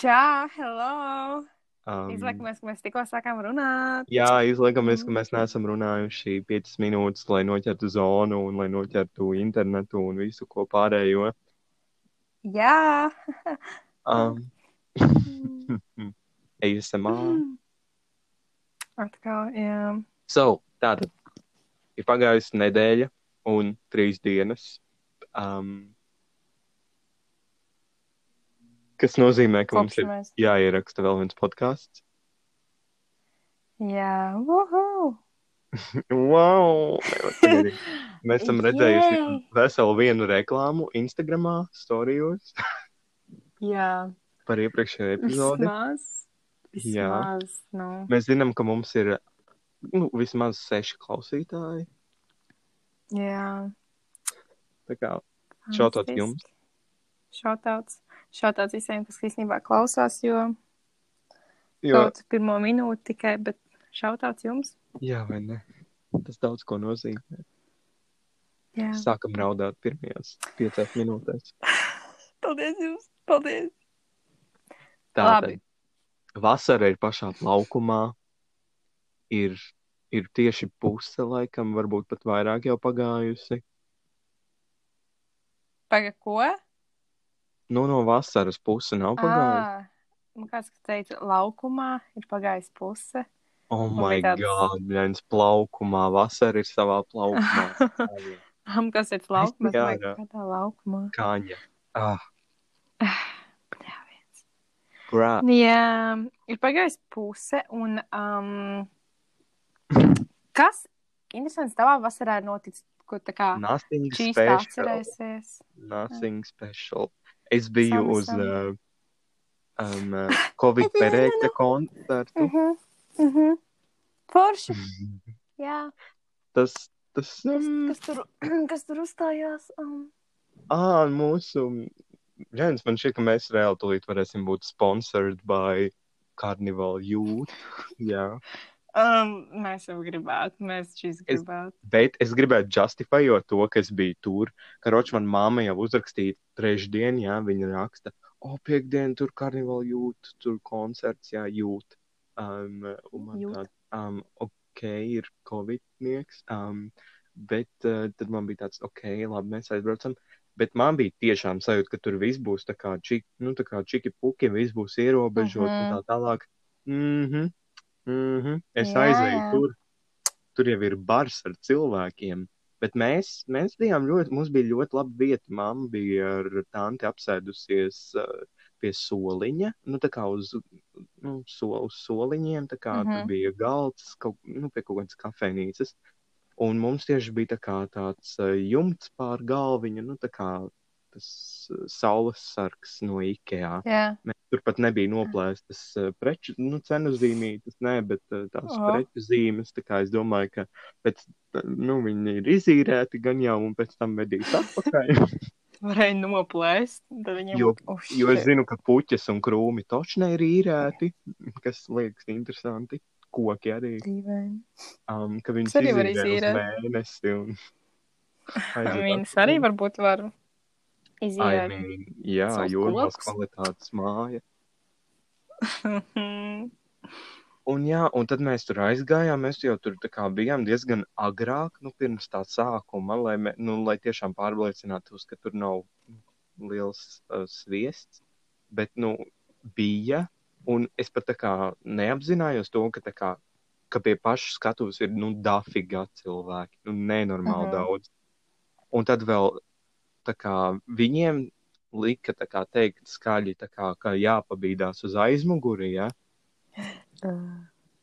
Čau, hello! Um, Izliekamies, ka mēs tikko sākām runāt. jā, izliekamies, ka Mm. mēs neesam runājuši 5 minūtes, lai noķertu zonu un lai noķertu internetu un visu ko pārējo. Jā! Um, ASMR. Atkal, jā. So, tātad ir pagājusi nedēļa un trīs dienas. Um, kas nozīmē, ka mums Kopš ir mēs. jāieraksta vēl viens podkāsts. Jā, uhu! Wow! pagaidīt. Mēs esam redzējuši Yay! veselu vienu reklāmu Instagramā, storijos Jā, par iepriekšējo epizodi. vismaz. Jā. Vismaz, nu. Mēs zinām, ka mums ir nu, vismaz seši klausītāji. Jā. Tā kā Šautauts jums. Šautauts. Šautauts visiem, kas īstenībā klausās, jo, jo, jo... pirmo minūti tikai, bet šautauts jums. jā, vai ne? Tas daudz ko nozīmē. Jā. Sākam raudāt pirmajās piecās minūtēs. Paldies jums! Paldies! Tātad, vasara ir pašā laukumā. Ir, ir tieši puse, laikam, varbūt pat vairāk jau pagājusi. Paga ko? Nu, no vasaras puse nav pagājusi. Ā, Man kāds teica, laukumā ir pagājis puse. Oh, Man my tāds- God, viens plaukumā, vasara ir savā plaukumā. Am, kas ir laukumā? Jā, Jā. Kādā laukumā? Kaņa. Ah, Jā, viens. grā. Jā, ir pagājis puse, un um, kas interesants tavā vasarā ir noticis, ko tā kā Nothing šīs special. atcerēsies? Nothing special. Es biju Sam, uz sam. uh, um, uh, Covid perēkļa koncertu. Mhm, mhm. Forši, jā. Tas, tas, Kas, um, kas, tur, kas tur uzstājās? Um, ā, mūsu, viens man šķiet, ka mēs reāli tūlīt varēsim būt sponsored by Carnival Youth. Jā. Um, mēs jau gribētu, mēs šīs gribētu. Bet es gribētu justifējot to, ka es biju tur. Karoči, man māma jau uzrakstīja trešdien, jā, viņa raksta, o, piekdien tur karnevāla jūt, tur koncerts, jā, jūt. Um, un man Jūt. tā, um, ok, ir covidnieks, um, bet uh, tad man bija tāds, ok, labi, mēs aizbraucam. Bet man bija tiešām sajūta, ka tur viss būs tā kā, čik, nu, tā kā čiki puki, viss būs ierobežots uh -huh. un Mhm. tā tālāk. Mhm, mm mhm, es Jā, aizēju tur. Tur jau ir bars ar cilvēkiem. Bet mēs, mēs bijām ļoti, mums bija ļoti laba vieta. Māma bija ar tanti apsēdusies uh, pie soliņa, nu tā kā uz, nu, so, uz soliņiem, tā kā mm -hmm. tur Mhm. bija galds, kaut, nu, pie kaut kādas kafejnīcas. Un mums tieši bija tā kā tāds uh, jumts pār galviņu, nu tā kā tas uh, saules sargs no IKEA. Jā, Mēs tur pat nebija noplēstas uh, preču, nu, cenu zīmītes, nē, bet uh, tās Aha. preču zīmes, tā kā es domāju, ka pēc, nu, viņi ir izīrēti gan jau un pēc tam vedīs atpakaļ. varēja noplēst. Viņiem Jo- oh, jo es zinu, ka puķes un krūmi točne ir īrēti, kas liekas interesanti. Koki arī, Dīvaini. um, ka Tas arī var izīrēt. mēnesi un Viņas arī varbūt var I izīrēt. mean, jā, kokus. kvalitātes māja. Un, jā, un tad mēs tur aizgājām. Mēs jau tur bijām diezgan agrāk, nu, pirms tā sākuma, lai, mē, nu, lai tiešām pārliecinātos, ka tur nav liels uh, sviests. Bet, nu, bija. Un es pat tā kā neapzinājos to, ka, kā, ka pie paša skatuves ir nu, dafīga cilvēki. Nu, nenormāli Mhm. daudz. Un tad vēl kā, viņiem lika kā, teikt skaļi, kā, ka jāpabīdās uz aizmuguri. Ja?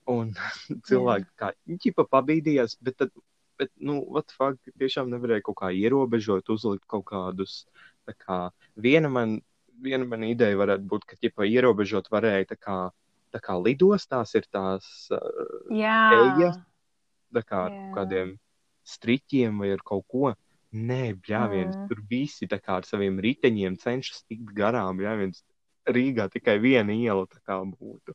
Un cilvēki kā ķipa pabīdījās, bet, tad, bet nu, what fuck, tiešām nevarēja kaut kā ierobežot, uzlikt kaut kādus, kā, viena man, viena man ideja varētu būt, ka ķipa ierobežot varēja tā kā, tā kā lidostās ir tās, uh. Ejas? tā kā ar kādiem striķiem vai ar kaut ko. Nē, bļāviens, Mm. mm. tur visi tā kā ar saviem riteņiem cenšas tikt garām, bļāviens. Rīgā tikai viena iela tā kā būtu.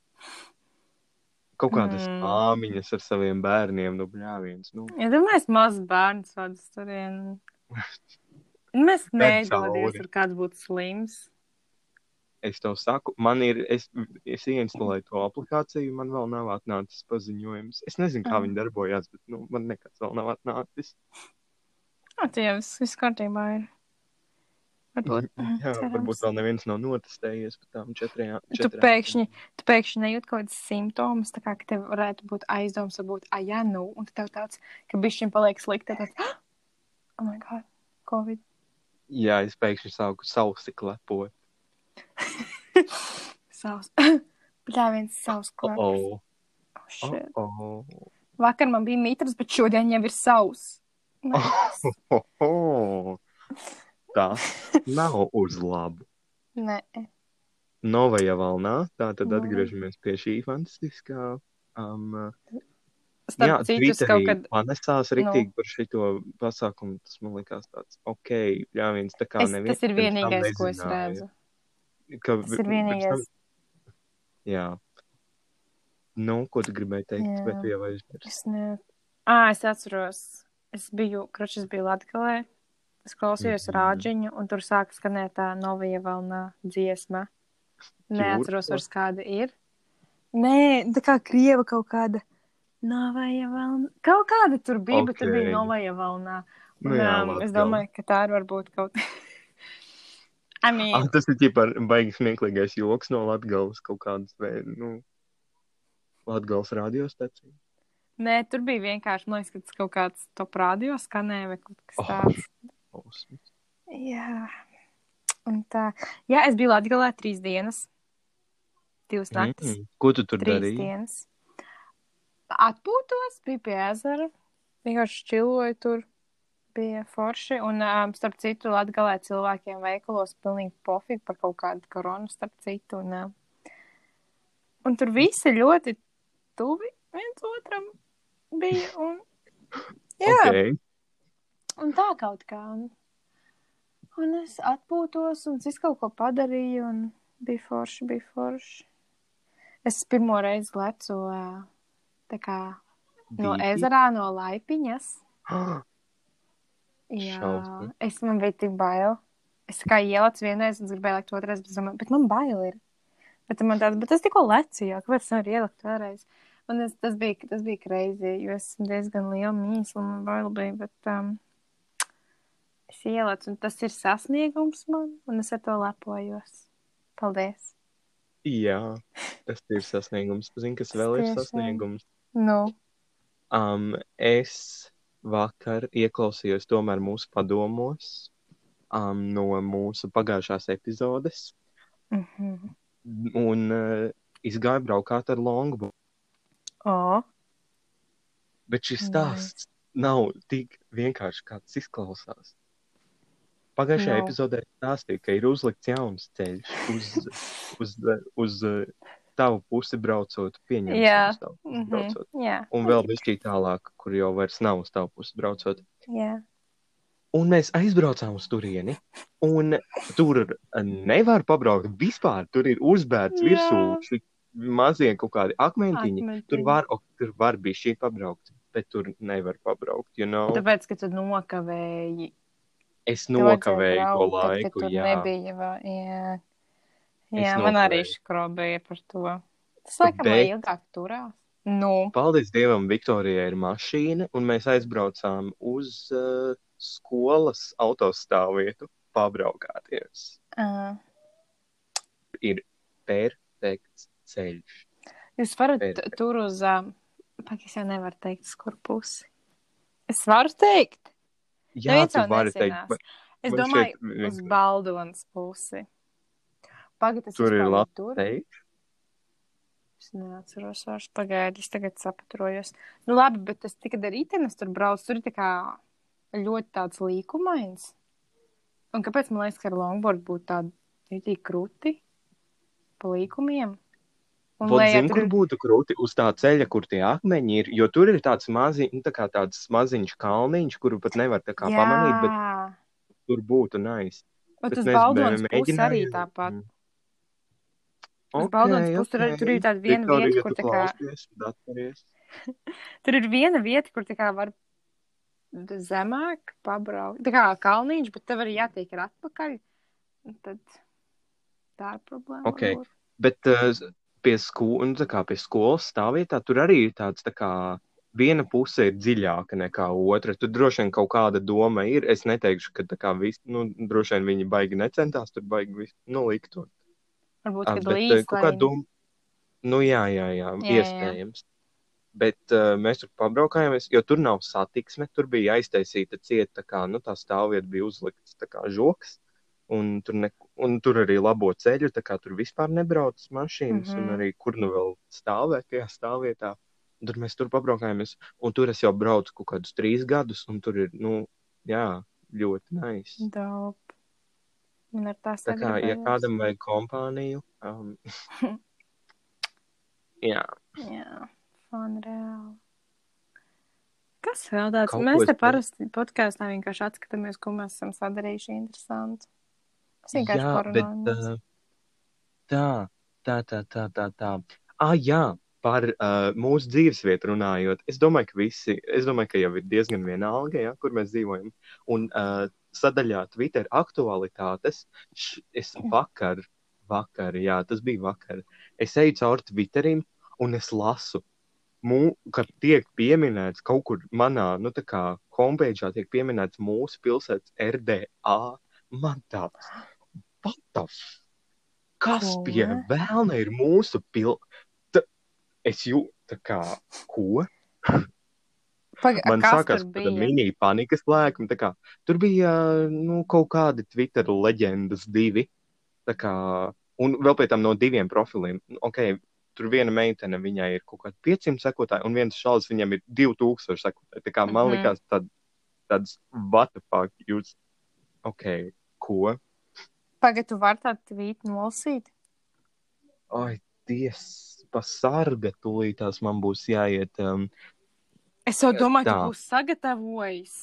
Kaut kādas Mm. mm. māmiņas ar saviem bērniem, nu, bļāviens. Nu, Ja domāju, mazs bērns vadus turien. Mēs mēģinājām, cauri. ar kāds būtu slims. es tev saku, man ir, es, es ieinstalēju to aplikāciju, man vēl nav atnācis paziņojums. Es nezinu, kā Ah. viņi darbojas, bet nu, man nekas vēl nav atnācis. Jā, tie viss, viss kārtībā ir. Varbūt. Jā, cerams. varbūt vēl neviens nav notestējies par tām četrajām. Tu pēkšņi, tu pēkšņi nejūt kaut kādas simptomas, tā kā ka tev varētu būt aizdoms, varbūt, ah, jā, nu, un tev tāds, ka bišķiņ paliek slikti, tad tāds, oh my god, covid. Jā, es pēkšņi sāku sausi klepot. Savs. Bļā, viens savs klaps. Oh, Oh, shit. oh, Vakar man bija mitrs, bet šodien jau ir savs. Nē. oh, oh. Tas nav uz labu. Nē. Novajā valnā, tā tad Nu. atgriežamies pie šī fantastiskā. Um, Starp citu, es kaut kad, panesās Nu. rītīgi par šito pasākumu. Tas man likās tāds, ok, jā, viens tā kā es, neviens. tas ir vienīgais, ko es redzu. Ka, Tas ir vienīgais. Tam, jā. Nu, ko tu gribēji teikt? Jā. Tu jau aizmirsti? Es ne... Ā, es atceros, es biju, kroč, es biju Latgalē, es klausījos Mhm. rāģiņu, un tur sāka skanēt tā novija valnā dziesma. Neatceros vairs kāda ir. Nē, tā kā krieva kaut kāda. Novija valnā. Kaut kāda tur bija, bet tur bija Ok. novija valnā. Un, Nu jā, um, es domāju, ka tā ir varbūt kaut. I mean, Ah, tas ir ģipar baigas smieklīgais joks no Latgales kaut kādas, vai, nu, Latgales radiostacija. Nē, tur bija vienkārši, man liekas, ka tas kaut kāds top radio skanēja vai kaut kas Oh. tāds. Ausmas. Jā. Un tā. Jā, es biju Latvijā trīs dienas. Divas naktis. Mm. Ko tu tur Trīs darīji? dienas. Atpūtos, biju pie ezera. Vienkārši čiloju tur. Bija forši. Un, um, starp citu, Latvijā cilvēkiem veikalos pilnīgi pofīgi par kaut kādu koronu, starp citu. Un, uh, un tur visi ļoti tuvi viens otram bija. Un, jā, Okay. Un tā kaut kā. Un, un es atpūtos, un es kaut ko padarīju, un bija forši, bija forši. Es pirmo reizi lecu kā no Dīķi. ezerā, no laipiņas. Jā, Šausmas. es man bija tik bail. Es kā ielacu vienreiz, un gribēju lekt otrais, bet, bet man bail ir. Bet man tāds, bet es tikko lecu, jā, kāpēc nevaru ielikt vēlreiz? Un es, tas bija, tas bija kreizi, jo es esmu diezgan liela mīsla un man bail bija, bet um, es ielacu, un tas ir sasniegums man, un es ar to lepojos. Paldies! Jā, tas ir sasniegums. Zini, kas vēl ir sasniegums? Nu, Um, es vakar ieklausījos tomēr mūsu padomos um, no mūsu pagājušās epizodes mm -hmm. un uh, izgāju braukāt ar longboardu. O, Bet šis stāsts nav tik vienkārši, kā tas izklausās. Pagājušajā Nav. epizodē stāstīja, ka ir uzlikts jauns ceļš uz, uz, uz uh, tavu pusi braucot, uz tavu pusi mm. -hmm. jā, Un vēl bišķī tālāk, kur jau vairs nav uz tavu pusi braucot. jā. Un mēs aizbraucām uz turieni, un tur nevar pabraukt vispār. Tur ir uzbērts Jā. virsū mazie kaut kādi akmentiņi. Akmentiņi. Tur var, ok, tur var bija šī pabraukt, bet tur nevar pabraukt. You know? Tāpēc, ka tu nokavēji Es nokavēju to tad, laiku, tur jā. nebija vēl. Jā, jā man arī nokavēju. skrobēja par to. Tas laikam Bet- ilgāk turās. Nu, Paldies Dievam, Viktorijai ir mašīna, un mēs aizbraucām uz uh, skolas autostāvvietu pabraukāties. uh, Perfekts ceļš. jūs varat Perfekt. tur uz. Pagaidām, es jau nevaru teikt, uz kur pusi. Es varu teikt. Jā, Neviens tu vari nezinās. teikt, bet Es domāju, šķiet uz Baldonas pusi. Pagaidām, tas tur ir ceļš. Es neatceros vairs pagaidi, es tagad sapatrojos. Nu labi, bet tas tika darītiem, es tur braucu, tur ir tā kā ļoti tāds līkumains. Un kāpēc man liekas, ka ar longboard būtu tādi ļoti krūti pa līkumiem? Un lejā zini, tur kur būtu krūti uz tā ceļa, kur tie akmeņi ir, jo tur ir tāds maziņš, nu, tā kā tāds maziņš kalniņš, kuru pat nevar tā kā pamanīt, bet tur būtu nais. Un Bet tas mēs Baldonas pusi arī tāpat. Mm. Uz Ok, Baldonas pusi tur, ok. tur ir tāda viena Viktorija, vieta, kur tā kā, klausies, tur ir viena vieta, kur tā kā var zemāk pabraukt. Tā kā kalniņš, bet tev arī jātiek ar atpakaļ. Tad Tā ir problēma. Ok. varbūt. Bet uh, pie, sko nu, kā pie skolas stāvvietā tur arī ir tāds tā kā. Viena puse ir dziļāka nekā otra. Tur droši vien kaut kāda doma ir. Es neteikšu, ka tā kā viss, nu, droši vien viņi baigi necentās, tur baigi visu, nu, likt to. Varbūt, Ah, kad bet, eh, līdz kaut kā doma. Nu, jā, jā, jā, Jā, jā. iespējams. Bet uh, mēs tur pabraukājāmies, jo tur nav satiksme. Tur bija aiztaisīta cieta, tā kā nu, tā stāvvieta bija uzlikts tā kā žoks. Un tur, ne, un tur arī labo ceļu, tā kā tur vispār nebrauc mašīnas, mm -hmm. un Mhm. arī kur nu vēl stāvēt tajā stāvvietā. Tur mēs tur pabraukājāmies, un tur es jau braucu kaut kādus trīs gadus, un tur ir, nu, jā, ļoti nice. Dope. Man ar tā Tā kā, ja kādam vajag kompāniju, um, jā, Jā, fun reāli. Kas vēl tāds? Kaut Mēs te parasti podkāstā vienkārši atskatāmies, ko mēs esam sadarījuši interesantu. Mēs vienkārši uh, tā, tā, tā, tā, tā, tā. Ah, jā, par uh, mūsu dzīvesvietu runājot. Es domāju, ka visi, es domāju, ka jau ir diezgan vienalga, ja, kur mēs dzīvojam. Un uh, sadaļā Twitter aktualitātes, š, es vakar, vakar, jā, tas bija vakar, es eju cauri Twitterim un es lasu. Mū, kad tiek pieminēts kaut kur manā, nu, tā kā homepage tiek pieminēts mūsu pilsētas RDA, man tāds, what the f- Kas Ko? pie vēlna ir mūsu pilsēta? Es jūtu, kā, ko? Paga, Man sākās tāda mini panikas lēkuma. tā kā Tur bija nu, kaut kādi Twitter leģendas divi. Kā, un vēl pēc tam no diviem profiliem. Nu, Okay, tur viena meitene, viņai ir kaut kādi 500 sekotāji, un viens šāds viņam ir 2000 sekotāji. Tā kā man Mhm. likās tād, tāds, what the fuck, jūs, ok, ko? Pagaidā, tu vari tādu tvītu nolasīt? Ai, ties, pasarga, tūlītās man būs jāiet. Um, Es jau domāju, ka Tā. būs sagatavojis.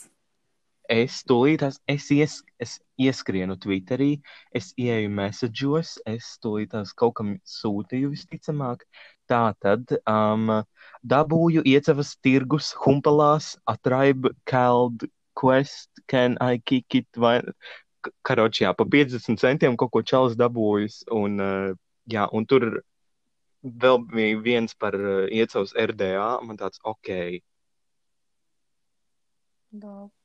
Es tūlītās, es, ies, es ieskrienu Twitterī, es ieeju message'os, es tūlītās kaut kam sūtīju visticamāk. Tā tad um, dabūju iecavas tirgus, humpalās, atraib, keld, quest, can I kick it, vai, karoči, jā, pa 50 centiem kaut ko čalis dabūjis, un, jā, un tur vēl bija viens par iecavas RDA, man tāds, ok, Dope.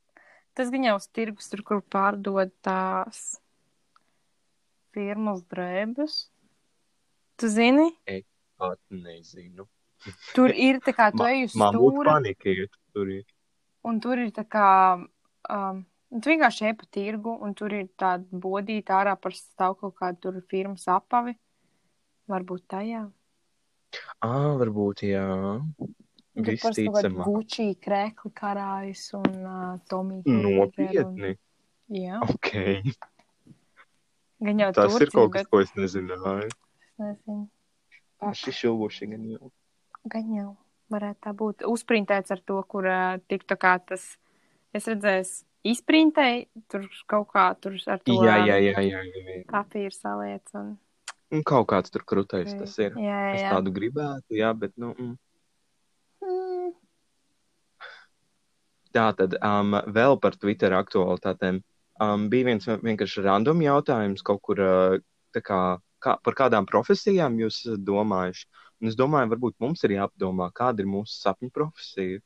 Tas gan jau uz tirgus, tur, kur pārdod tās firmas drēbes. Tu zini, pat nezinu. tur ir tā kā tu ej uz Man būtu tu tur ir. un tur ir tā kā, um, tu vienkārši ej pa tirgu, un tur ir tāda bodīta ārā par stāv kaut kāda tur firmas apavi. Varbūt tajā. Ā, varbūt, jā. Un Visticamāk. Gucci, krekli karājas un uh, Tommy. Nopietni. Jā, Ok. gan jau Tas ir Turcija, kaut kas, bet ko es nezināju. es nezinu. Paši šuvuši gan jau. Gan jau varētu tā būt. Uzprintēts ar to, kur uh, tiktu kā tas, es redzēju, izprintēju, tur kaut kā tur ar to Jā, jā, jā, jā. jā, papīru saliec. Un... Un kaut kāds tur krūtais tas ir. Jā, jā, Es tādu gribētu, jā, bet, nu. Mm. Mm, Tā tad um, vēl par Twitter aktualitātēm. Um, bija viens vienkārši random jautājums, kaut kur uh, kā, kā, par kādām profesijām jūs domājuši. Un es domāju, varbūt mums ir jāpadomā, kāda ir mūsu sapņu profesija.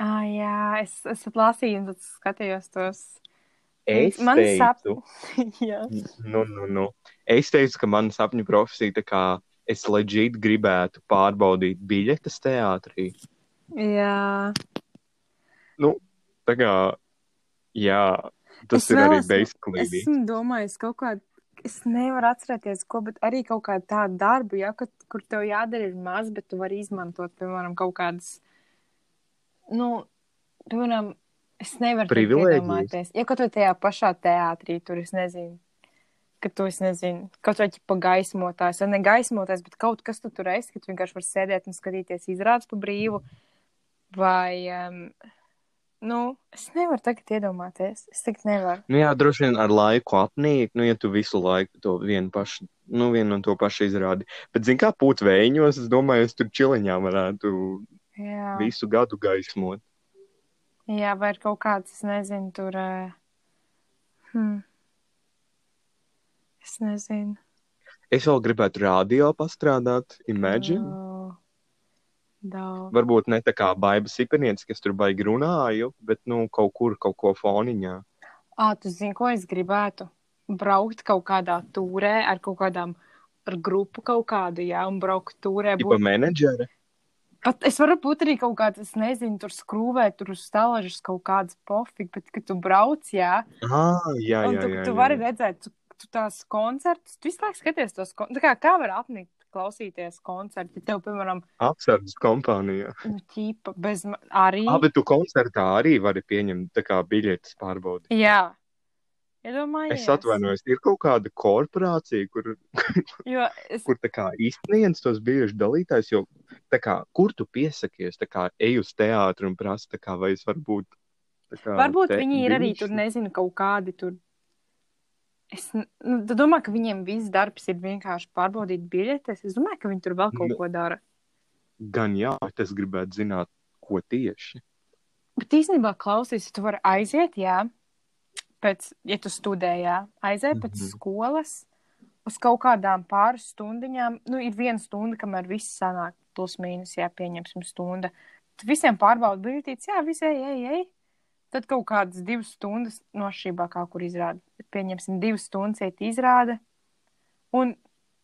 Ah, jā, es, es lasīju, un tad skatījos tos. Es Man teicu, jā. nu, nu, nu. es teicu, ka mana sapņu profesija, tā kā es leģīt gribētu pārbaudīt biļetes teātrī. jā. Nu, tā kā, jā, tas Es ir arī basically. Es esmu domājis kaut kādu. Es nevaru atcerēties, ko, bet arī kaut kādu tādu darbu, ja, kad, kur tev jādara ir maz, bet tu vari izmantot, piemēram, kaut kādas, nu, piemēram, es nevaru iedomāties. Ja kaut vai tajā pašā teātrī, tur es nezinu, ka tu es nezinu, kaut vai pa gaismotājs, vai ne gaismotājs, bet kaut kas tu tur esi, ka tu vienkārši vari sēdēt un skatīties izrādes pa brīvu, vai, um, nu, es nevaru tagad iedomāties, es tagad nevaru. Nu, jā, droši vien ar laiku apnīk, nu, ja tu visu laiku to vienu pašu, nu, vienu un to pašu izrādi. Bet, zin kā, pūt vēņos, es domāju, es tur čiliņā varētu Jā. visu gadu gaismot. Jā, vai ir kaut kāds, es nezinu, tur. Hmm. Es nezinu. Es vēl gribētu radio pastrādāt, imagine. Oh, Daudz. Varbūt ne tā kā baiba sipenietis, kas tur baigi runāju, bet, nu, kaut kur, kaut ko foniņā. Ā, tu zini, ko es gribētu? Braukt kaut kādā turē ar kaut kādām, ar grupu kaut kādu, jā, un braukt. Tipa Būt, menedžere. Pat es varu būt arī kaut kāds, es nezinu, tur skrūvēt, tur uz stalažas kaut kādas pofīgi, bet, kad tu brauc, jā, Ah, jā, jā, tu, jā. tu jā, vari jā. redzēt, tu, tu tās koncertus, tu visu laiku skaties tos koncertus. Kā, kā var apnikt klausīties koncertu, ja tev, piemēram, Apsardzes kompānijā. nu, ķīpa bez arī. Bet tu koncertā arī vari pieņemt tā kā biļetes pārbaudi. Jā. Iedomājies. Es atvainojos, ir kaut kāda korporācija, kur, Jo es, kur kā izsniedz tos biļešu dalītājs, jo kā, kur tu piesakies, kā ej uz teātru un prasa, kā, vai es varu būt. kā varbūt te viņi ir arī biļešu? tur, nezinu, kaut kādi tur. Es nu, tu domā, ka viņiem viss darbs ir vienkārši pārbaudīt biļetes. Es domāju, ka viņi tur vēl kaut Nu. ko dara. Gan jā, bet es gribētu zināt, ko tieši. Bet īstenībā klausies, tu vari aiziet, jā, pēc, ja tu studē, jā, aiziet pēc Mhm. skolas uz kaut kādām pāris stundiņām. Nu, ir viena stunda, kamēr viss sanāk, plus mīnus, jā, pieņemsim stunda. Tu visiem pārbaudi biļetītes, jā, visi ej, ej. Tad kaut kādas divas stundas nošķībā kā kur izrāda. Pieņemsim, divas stundas iet izrāda. Un,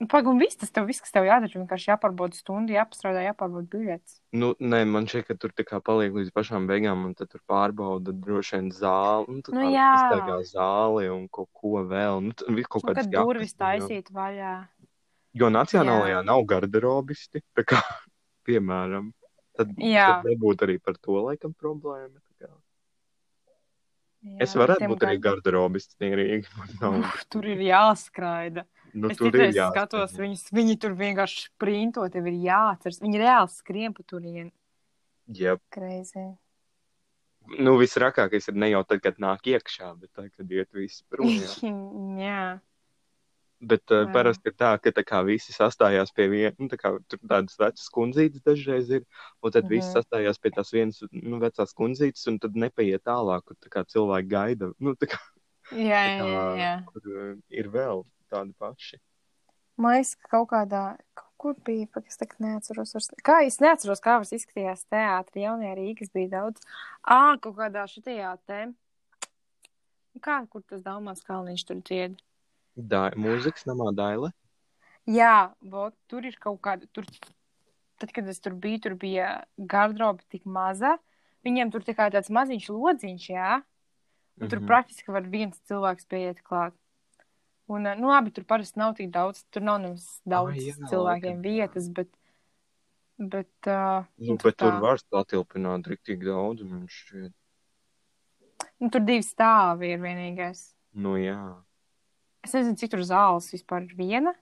nu, pagaidi, un viss tas tev, viss, kas tev jādara, vienkārši jāpārbauda stundu, jāpastrādā, jāpārbauda biļetes. Nu, nē, man šķiet, ka tur tā kā paliek līdz pašām beigām, un tad tur pārbauda droši vien zāli, Nu kā jā. iztaigā zāli un kaut ko vēl. Nu, tad viss kaut Nu, kāds kad durvis taisīt vaļā. Jo nacionālajā Jā. nav garderobisti, tā kā, piemēram, tad, Jā. tad nebūtu arī par to laikam problēma. Jā, Es varētu būt arī gard- garderobists. Man nav. Tur ir jāskraida. Nu, es tur ir skatos, jāsaka. viņus, viņi tur vienkārši sprinto, tev ir jāatceras. Viņi reāli skrien pa turieni. Jep. Kreizē. Nu, visrakākais ir ne jau tad, kad nāk iekšā, bet tad, kad iet viss prom. jā. Jā. Bet uh, Jā. parasti ir tā, ka tā kā visi sastājās pie viena, nu, tā kā tur tādas vecas kundzītes dažreiz ir, un tad mm -hmm. visi Mhm. sastājās pie tās vienas, nu, vecās kundzītes, un tad nepaiet tālāk, kur tā kā cilvēki gaida, nu, tā kā, Jā, tā jā, kā jā, jā. kur uh, ir vēl tādi paši. Man liekas, ka kaut kādā, kaut kur bija, pat es tagad neatceros. vairs- Kā es neatceros, kā tas izskatījās teātrī, jaunajā Rīgas bija daudz. Ā, kaut kādā šitajā te. Kā, kur tas Dalmās kalniņš tur dzied? Da, mūzikas namā daile. Jā, vot, tur ir kaut kāda. Tur, tad, kad es tur biju, tur bija garderoba tik maza. Viņiem tur tikai tāds maziņš lodziņš, jā. Un tur Mhm. praktiski var viens cilvēks pieiet klāt. Un, eh, nu, labi, tur parasti nav tik daudz, tur nav nemaz daudz jā, cilvēkiem laikam, vietas, bet, bet, uh, Nu, bet tur var satilpināt riktīgi daudz, man šķiet. nu, tur divi stāvi ir vienīgais. Nu, jā. Es nezinu, cik tur zāles vispār ir viena.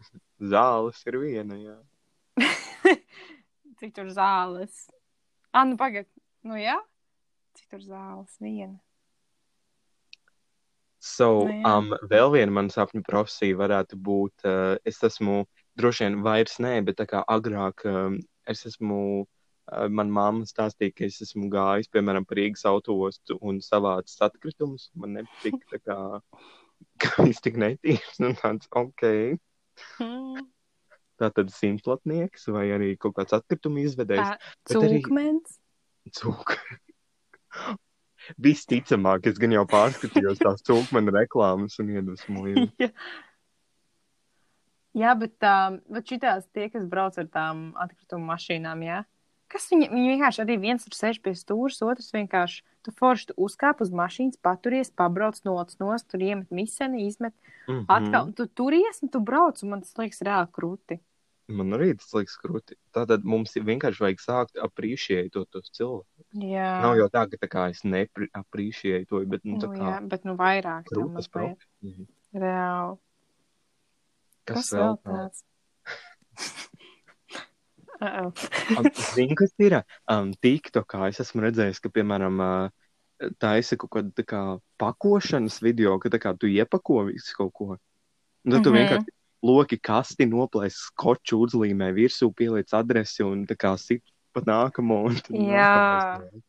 Zāles ir viena, jā. cik tur zāles. Ah, nu, pagaid, nu, jā. Cik tur zāles viena. So, Nu, jā. um, vēl viena mana sapņu profesija varētu būt, uh, es esmu droši vien vairs nē, bet tā kā agrāk um, es esmu, uh, man mamma stāstīja, ka es esmu gājis, piemēram, par Rīgas autoostu un savācis atkritumus. Man nepatīk tā kā, ka viss tik netīrs, un tāds, ok, Hmm. tā tad simtplatnieks vai arī kaut kāds atkrituma izvedējs. Bet arī- cūkmens. Visticamāk, es gan jau pārskatījos tās cūkmena reklāmas un iedvesmoju. Jā. Jā, bet, um, bet šitās tie, kas brauc ar tām atkritumu mašīnām, jā. Kas viņi, viņi vienkārši arī viens tur sēž pie stūra, otrs vienkārši tu forši tu uzkāp uz mašīnas, paturies, pabrauc no otras nost, tur iemet miseni, izmet Mhm. atkal. un Tu turies un tu brauc, un man tas liekas reāli krūti. Man arī tas liekas krūti. Tātad mums vienkārši vajag sākt aprīšēt to tos cilvēkus. Jā, Nav jau tā, ka tā kā es neaprīšēju to, bet nu, nu, tā jā kā bet nu vairāk tam mazliet. profesija. Reāli. Kas, Kas vēl tāds? tāds? Uh-oh. Um, Zini, kas ir? Um, TikTokā es esmu redzējis, ka, piemēram, uh, taisa kaut kāda tā kā pakošanas video, ka kā tu iepako visu kaut ko. Un tad tu Mhm. vienkārši loki kasti noplēs skoču uzlīmē virsū, pieliec adresi un tā kā sit pa nākamo. Jā. nākamais.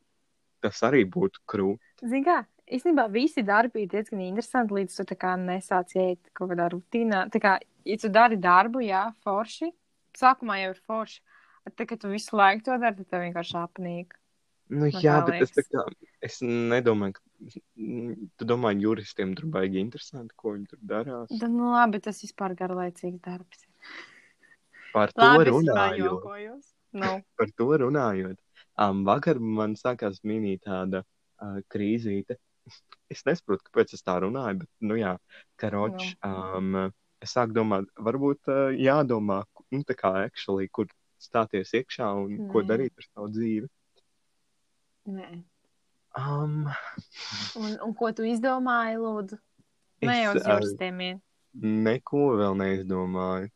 Tas arī būtu krūti. Zini, kā īstenībā visi darbi ir diezgan interesanti, līdz tu tā kā nesāc iet kaut kādā rutīnā. Tā kā, ja tu dari darbu, jā, forši, sākumā jau ir forši. Bet tad, kad tu visu laiku to dari, tad tev vienkārši apnīk. Nu, Man jā, tā bet es, tā kā, es nedomāju, ka tu domā, juristiem tur baigi interesanti, ko viņi tur darās. Da, nu, labi, tas vispār garlaicīgs darbs. Par to Labi, runājot. Nu, par to runājot. Um, vakar man sākās mini tāda uh, krīzīte. Es nesaprotu, kāpēc es tā runāju, bet, nu jā, karoči. Um, es sāku domāt, varbūt uh, jādomā, nu tā kā actually, kur stāties iekšā un ko Nē. darīt ar savu dzīvi. nē. Um, Un, un ko tu izdomāji, lūdzu? Jau uz uh, juristiem vien. neko vēl neizdomāju.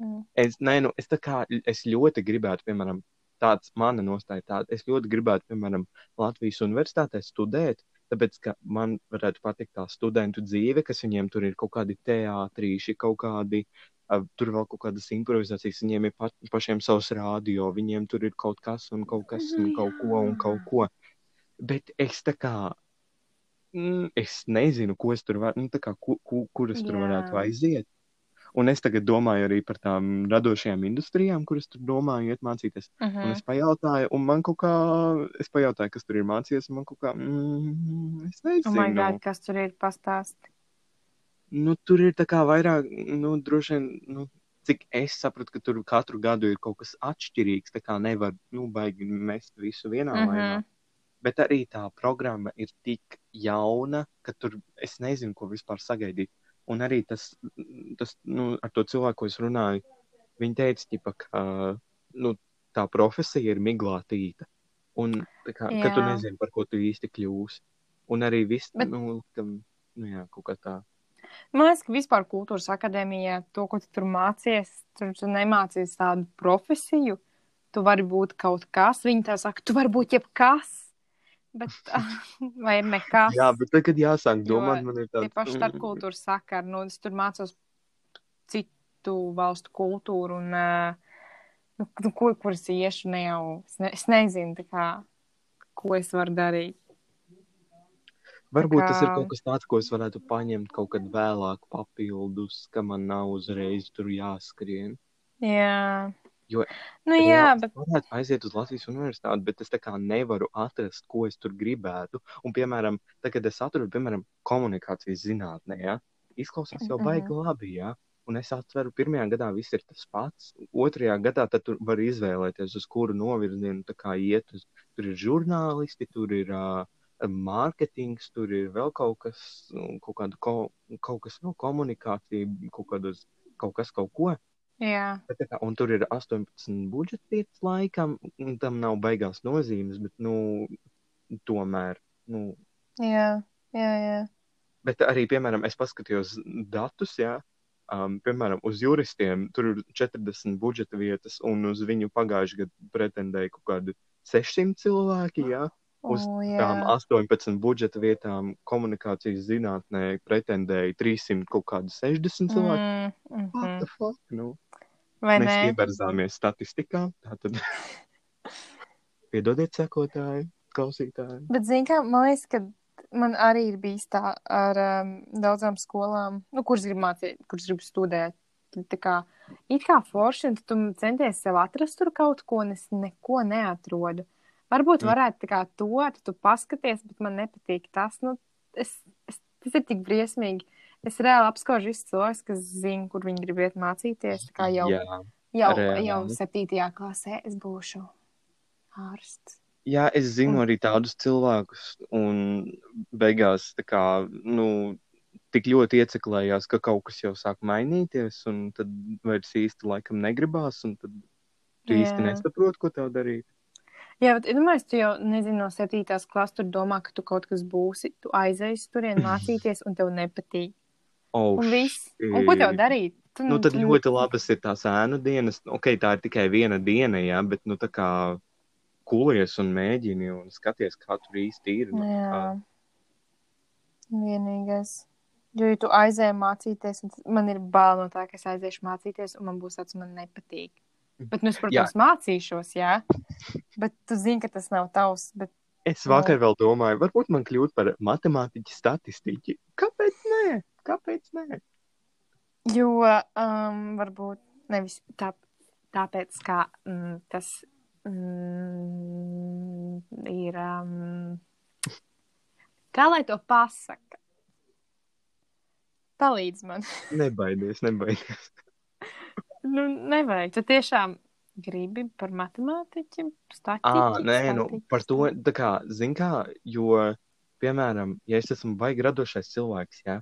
Mm. Es, nē, nu, es kā es ļoti gribētu, piemēram, tāds mana nostāja tāda. Es ļoti gribētu, piemēram, Latvijas universitātē studēt, tāpēc, ka man varētu patikt tā studentu dzīve, kas viņiem tur ir kaut kādi teātrīši, kaut kādi, uh, tur vēl kaut kādas improvizācijas, viņiem ir pa, pašiem savs rādio, viņiem tur ir kaut kas un kaut kas un kaut ko un kaut ko. Bet es tā kā, mm, es nezinu, ko es tur varu, nu, kā, ku, ku, kur es tur Jā. varētu aiziet. Un es tagad domāju arī par tām radošajām industrijām, kuras tur domāju, iet mācīties. Uh Un -huh. es pajautāju, un man kaut kā, es pajautāju, kas tur ir mācījies, un man kaut kā, mm, es Oh nezinu. God, kas tur ir pastāsti? Nu, tur ir tā kā vairāk, nu, droši vien, nu, cik es sapratu, ka tur katru gadu ir kaut kas atšķirīgs, tā kā nevar, nu, baigi mest visu vienā Mhm. laivā. Bet arī tā programma ir tik jauna, ka tur es nezinu, ko vispār sagaidīt. Un arī tas, tas nu, ar to cilvēku, ko es runāju, viņi teica, ķipa, ka nu, tā profesija ir miglātīta. Un kā, ka tu nezini, par ko tu īsti kļūsi. Un arī viss, Bet- nu, tam, nu jā, kaut kā tā. Man liekas, ka vispār kultūras akadēmijā to, ko tu tur mācies, tur tu nemācies tādu profesiju. Tu vari būt kaut kas, viņi tā saka, tu vari būt jebkas. Bet, vai nekas? Jā, bet tagad jāsāk domāt, man ir Tie tāds. paši starpkultūras sakari, nu, es tur mācos citu valstu kultūru un, uh, nu, nu, ko, kur es iešu, ne jau, es, ne, es nezinu, tā kā, ko es varu darīt. Varbūt kā- tas ir kaut kas tāds, ko es varētu paņemt kaut kad vēlāk papildus, ka man nav uzreiz tur jāskrien. Jā. Jo Nu, jā, bet, varētu aiziet uz Latvijas universitāti, bet es tā kā nevaru atrast, ko es tur gribētu. Un, piemēram, tad, kad es atradu, piemēram, komunikācijas zinātnē, ja, izklausās jau Mhm. baigi labi, ja. Un es atveru, pirmajā gadā viss ir tas pats. Otrajā gadā tur var izvēlēties, uz kuru novirzienu tā kā iet. Uz, tur ir žurnālisti, tur ir uh, mārketings, tur ir vēl kaut kas, nu, kaut, kāda, ko, kaut kas no komunikācija, kaut, kādas, kaut kas, kaut ko. Jā. Bet, kā, un tur ir 18 budžeta vietas laikam, un tam nav baigās nozīmes, bet, nu, tomēr, nu, Jā, jā, jā. bet arī, piemēram, es paskatījos datus, jā, um, piemēram, uz juristiem tur ir 40 budžeta vietas, un uz viņu pagājušajā gadā pretendēja kaut kādi 600 cilvēki, jā. Uz O, tām jā. 18 budžeta vietām komunikācijas zinātnē pretendēja 300 kaut kādi 60 cilvēki. Mm, What mhm. the fuck? Nu, Vai Mēs ne? ieberzāmies statistikā. Tātad, piedodiet, sekotāji, klausītāji. Bet, zini, kā man liekas, ka man arī ir bijis tā ar um, daudzām skolām, nu, kuras grib mācīt, kuras grib studēt. Tā kā, it kā forši, un tu centies sev atrast tur kaut ko, un es neko neatrodu. Varbūt Mm. varētu tā kā to, tu paskaties, bet man nepatīk tas. Nu, es, es, tas ir tik briesmīgi. Es reāli apskaužu visus cilvēkus, kas zina, kur viņi grib iet mācīties. Tā kā jau, Jā, jau, reāli. jau septītajā klasē es būšu ārsts. jā, es zinu arī tādus cilvēkus, un beigās tā kā, nu, tik ļoti ieceklējās, ka kaut kas jau sāk mainīties, un tad vairs īsti laikam negribās, un tad tu īsti nesaproti, ko tev darīt. Jā, bet iedomājieties, tu jau nezini, no septītās klases tur domā, ka tu kaut kas būsi. Tu aizies turien mācīties, un tev nepatīk. Oh, Un viss. Un ko tev darīt? Tu, Nu, tad tu- ļoti labas ir tās ēnu dienas. Ok, tā ir tikai viena diena, jā, bet, nu, tā kā kulies un mēģini un skaties, kā tur īsti ir. Nu, Jā. kā- Vienīgais. Jo, ja tu aizēji mācīties, tad man ir bail no tā, ka es aiziešu mācīties, un man būs tāds, man nepatīk. Bet, nu, es, protams, mācīšos, jā. Bet tu zini, ka tas nav tavs. Bet Es vakar vēl domāju, varbūt man kļūt par matemātiķu statistiķi. Kāpēc? Kāpēc nē? Jo um, varbūt nevis tā, tāpēc, ka mm, tas mm, ir. Um, kā lai to pasaka? Palīdz man. Nebaidies, nebaidies. nu, nevajag. Tu tiešām gribi par matemātiķi, statistiku. Ah, nē, nu, par to, tā kā, zin kā, jo, piemēram, ja es esmu baigi radošais cilvēks, jā,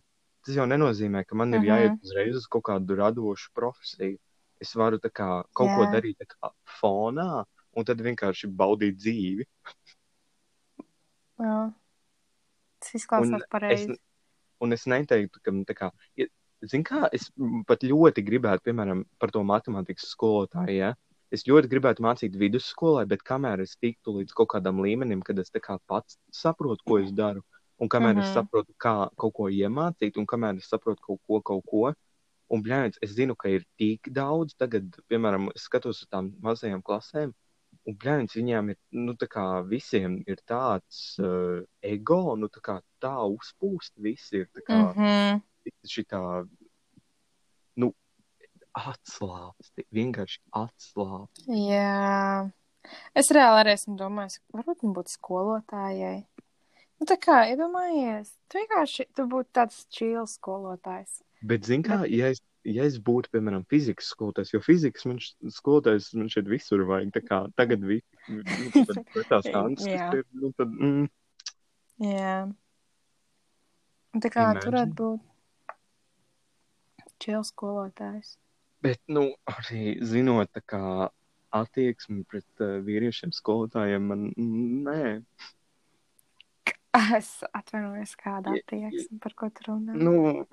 tas jau nenozīmē, ka man ir Mhm. jāiet uzreiz uz kaut kādu radošu profesiju. Es varu, kā, kaut ko Jā. darīt, tā kā, fonā, un tad vienkārši baudīt dzīvi. Jā. Tas izklausās es, pareizi. un es neteiktu, ka, tā kā, ja, zin kā, es pat ļoti gribētu, piemēram, par to matemātikas skolotāju, ja, es ļoti gribētu mācīt vidusskolai, bet kamēr es tiktu līdz kaut kādam līmenim, kad es kā pats saprotu, ko es daru, un kamēr mm -hmm. es Mhm. saprotu, kā kaut ko iemācīt, un kamēr es saprotu kaut ko, kaut ko, un, bļāņas, es zinu, ka ir tik daudz, tagad, piemēram, es skatos uz tām mazajām klasēm, un, bļāņas, viņām ir, nu, tā kā visiem ir tāds uh, ego, nu, tā kā tā uzpūst, visi ir tā kā, mm. -hmm. šitā, nu, atslābsti, vienkārši atslābsti. Jā. Es reāli arī esmu domājis, varbūt man būtu skolotājai. Nu, tā kā, iedomājies, tu vienkārši, tu būtu tāds čīls skolotājs. Bet, zin kā, ja es, ja es būtu, piemēram, fizikas skolotājs, jo fizikas man š- skolotājs man šeit visur vajag, tā kā tagad visi, nu, tad tās Jā. kas ir, nu, tad, mm, Jā. Tā kā Imagine. varētu būt čīls skolotājs. bet, nu, arī zinot, tā kā attieksmi pret uh, vīriešiem skolotājiem, man, mm, nē, Es atvainojos, kāda attieksme, par ko tu runā. nu,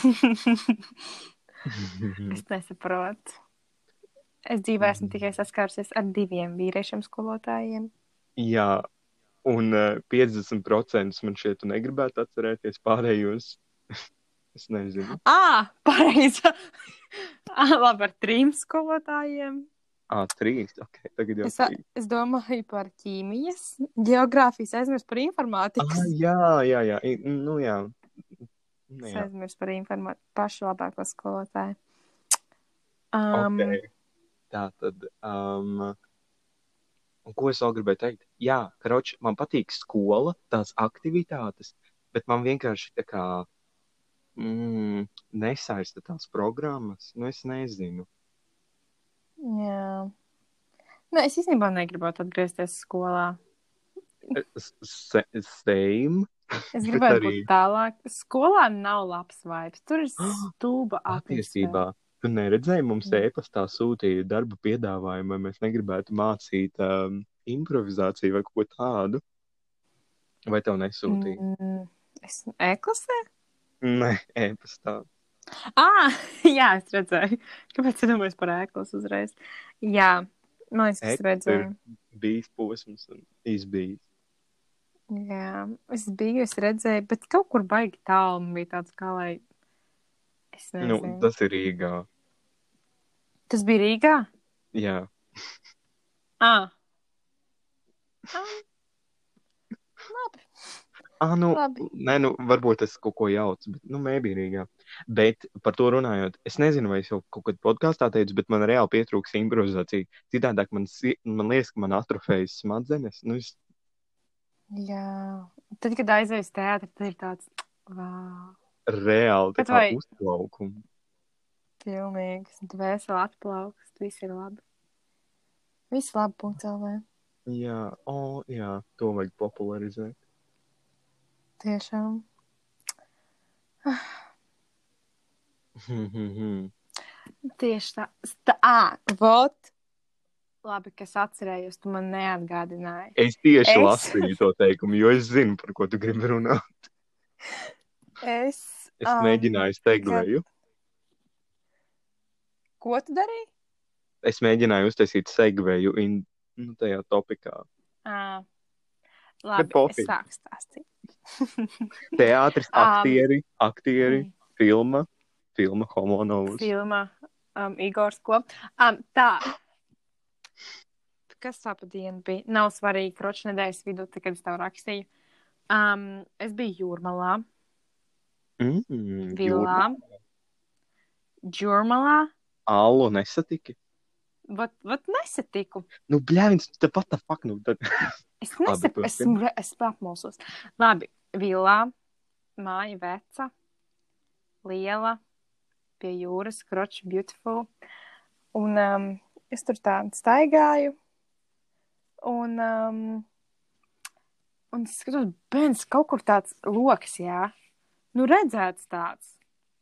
es nesaprotu. Es dzīvē esmu tikai saskārusies ar diviem vīriešiem skolotājiem. jā, un uh, 50% man šeit tu negribētu atcerēties pārējos. es nezinu. Ah, pareizi. labi, ar trim skolotājiem. Ah, trīs. Ok, tagad jau Es, trīs. es domāju par ķīmijas, geogrāfijas, aizmirsu par informātikas. Ah, jā, jā, jā. I- Nu, jā. Nu, Es jā. aizmirsu par informātiku, pašu labāko skolotāju. Um, Okay. Tā tad. Um, un ko es vēl gribēju teikt? Jā, kroč, man patīk skola, tās aktivitātes, bet man vienkārši tā kā mm, nesaista tās programmas. Nu, es nezinu. Jā. Nē, es īstenībā negribētu atgriezties skolā. Same. Es gribētu arī- būt tālāk. Skolā nav labs vibes. Tur ir stulba Patiesībā. attīstība. Tu neredzēji, mums e-pastā sūtīja darba piedāvājumu, vai mēs negribētu mācīt um, improvizāciju vai ko tādu. Vai tev nesūtīja? Mm, es e-klasē? Nē, e-pastā. Ah, jā, es redzēju. Kāpēc tu domāji par ēklas uzreiz? Jā, man liekas, ka es redzēju. Bijis posms un izbijis. Jā, es biju, es redzēju, bet kaut kur baigi tālu bija tāds, kā lai. Es Nu, nezinu. tas ir Rīgā. Tas bija Rīgā? Jā, Ah. ah. Labi. ah, nu, Labi. nē, nu, varbūt es kaut ko jaucu, bet, nu, mēbī Rīgā. Bet par to runājot, es nezinu, vai es jau kaut kad podkāstā teicu, bet man reāli pietrūks improvizācija. Citādāk man, man liekas, ka man atrofējas smadzenes. Nu, es, Jā. Tad, kad aizēju uz teātri, tad ir tāds. Wow. reāli tā Bet kā vai- uzplaukums. Pilnīgs. Dvēseli atplaukst. Viss ir labi. Viss labi. Punkts LV. Jā, oh, jā, to vajag popularizēt. Tiešām. Tieši tā. tā vot. Labi, ka es atcerējos, tu man neatgādināji. es tieši Es- es... lasīju to teikumu, jo es zinu, par ko tu gribi runāt. Es. Es um, mēģināju segveju. Ko tu darīji? Es mēģināju uztaisīt segveju in, nu, tajā topikā. À, labi, es sāku stāstīt. Teātris, aktieri, aktieri, Mm. filma, filma Homonovs. Filma um, Igors Kop. Um, tā, kas tā pa dienu bija? Nav svarīgi, kroča nedēļas vidū, tad, kad es tev rakstīju. Um, es biju jūrmalā, Mm, vilā, jūrmalā. Allu nesatiki. Vat, vat nesatiku. Nu, bļāvins, te pat tā fuck, nu, tad. Es nesaprotu, es, es apmulsos. Labi, vilā, māja veca, liela, pie jūras, kroča, beautiful. Un um, es tur tā staigāju. Un, um, un es skatos, bens, kaut kur tāds loks, jā. Nu, redzēts tāds.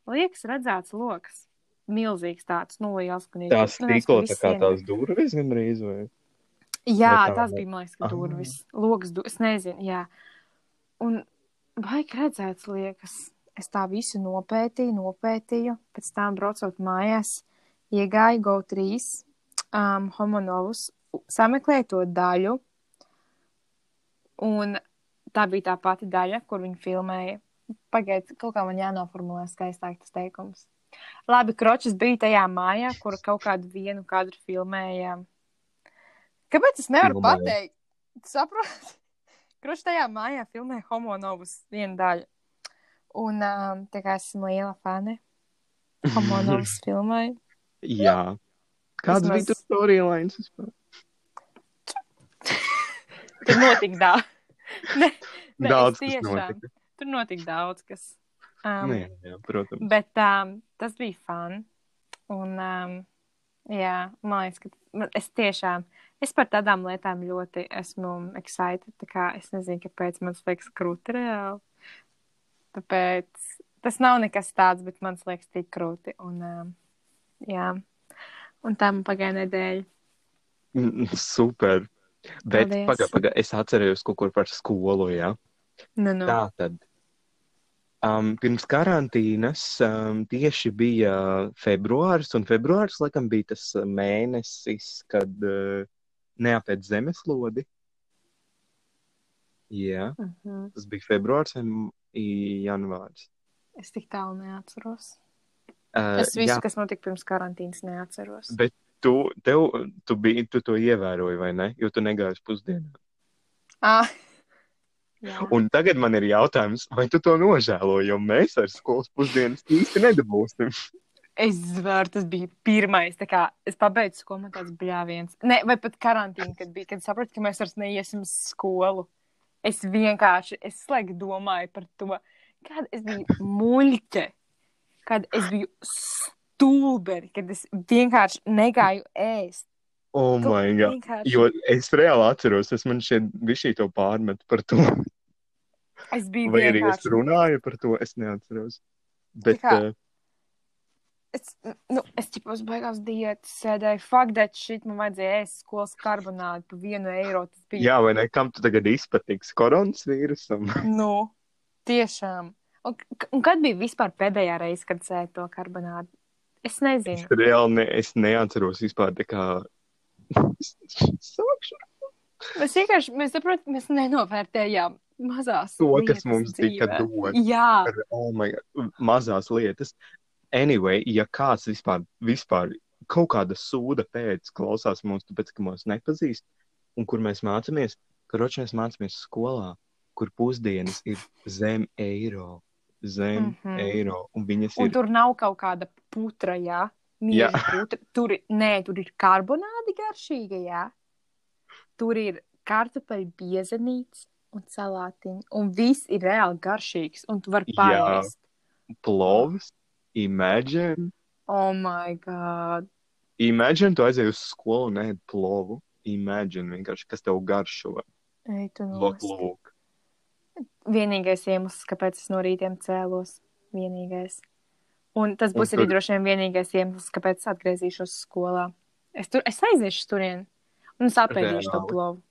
Liekas, redzēts loks. Milzīgs tāds, nu, liels. Tās viss tā kā tās durvis gandrīz, vai? Jā, Vai tā ne? bija, man liekas, ka durvis. Logs, du... es nezinu, jā. Un vajag redzēt, liekas, es tā visu nopētīju, nopētīju, pēc tam braucot mājās, iegāju GO3, um, homonovus, sameklēju to daļu, un tā bija tā pati daļa, kur viņi filmēja. Pagaidiet, kaut kā man jānoformulē skaistāk tas teikums. Labi, kročs bija tajā mājā, kur kaut kādu vienu kadru filmēja. Kāpēc es nevaru Filmēja. pateikt? Tu saproti? Kročs tajā mājā filmēja homonovus vienu daļu. Un um, tā kā esmu liela fane, homonovus filmēju. Jā. Kāds Vismaz- bija tas storylines vispār? Tur notika daudz. ne, ne, Daudz, es kas tiešām- notika. Tur notika daudz, kas. Um, Nu, jā, jā, protams. Bet um, tas bija fun. Un, um, jā, man liekas, ka es tiešām, es par tādām lietām ļoti esmu excited. Es nezinu, kāpēc man tas liekas krūti reāli. Tāpēc tas nav nekas tāds, bet man liekas tik krūti. Un, jā, un man pagāja nedēļa. Mm, Super. Bet Paldies. pagaidi, paga, es atceros kaut kur par skolu, jā. Nu, nu. Tā tad. Um, pirms karantīnas um, tieši bija februāris, un februāris, laikam, bija tas mēnesis, kad uh, neapēc zemeslodi. Jā, Uh -huh. tas bija februāris un janvāris. Es tik tālu neatceros. Uh, Es visu, jā, kas notika pirms karantīnas, neatceros. bet tu, tev, tu, biji, tu to ievēroji, vai ne? Jo tu negāji uz pusdienām. Ah. Jā. Un tagad man ir jautājums, vai tu to nožēlo, jo mēs ar skolas pusdienas īsti nedabūsim. Es zvaru, tas bija pirmais. Kā, es pabeidzu skolu, man tāds bļāviens. Ne, vai pat karantīna, kad bija, kad sapratu, ka mēs vairs neiesim uz skolu. Es vienkārši, es slēgu domāju par to, kad es biju muļķe, kad es biju stulberi, kad es vienkārši negāju ēst. Oh, Tu my God. vienkārši- Jo es reāli atceros, es man šeit bija to pārmetu par to. Es biju Vai arī es vienkārši. runāju par to, es neatceros. Bet, Tā kā- uh, Es, nu, es tipos beigās diētas sēdēju, fuck that shit, man vajadzēja ēst skolas karbonādu par vienu eiro. Bija jā, vai ne, kam tu tagad izpatiks koronas vīrusam? Nu, tiešām. Un, un kad bija vispār pēdējā reize, kad sēdi to karbonādu? Es Es nezinu. reāli ne, es neatceros vispār tā kā. Mēs vienkārši, mēs saprotam, mēs nenovērtējām mazās to, kas lietas mums tika dzīvē. dots. Jā, par, oh my God, mazās lietas. Anyway, ja kāds vispār, vispār kaut kāda sūda pēc klausās mums, tāpēc, ka mūs nepazīst, un kur mēs mācāmies, karoči mēs mācāmies skolā, kur pusdienas ir zem eiro. Zem mm. -hmm. eiro. Un viņas un ir. tur nav kaut kāda putra, jā. Mieža putra. Tur, nē, tur ir karbonādi garšīga, jā. Tur ir kartupeļu biezenīts un salātiņi. Un viss ir reāli garšīgs, un tu vari pāriest. Plovs, imagine. Oh my god. Imagine, tu aizēji uz skolu un ēd plovu. Imagine vienkārši, kas tev garšo. Ei, tu Lūk, lūk. vienīgais iemesls, kāpēc es no rītiem cēlos. Vienīgais. Un tas būs Un arī tur- droši vien vienīgais iemesls, kāpēc atgriezīšos skolā. Es, tur, es aiziešu turien, un es apēdīšu to plovu.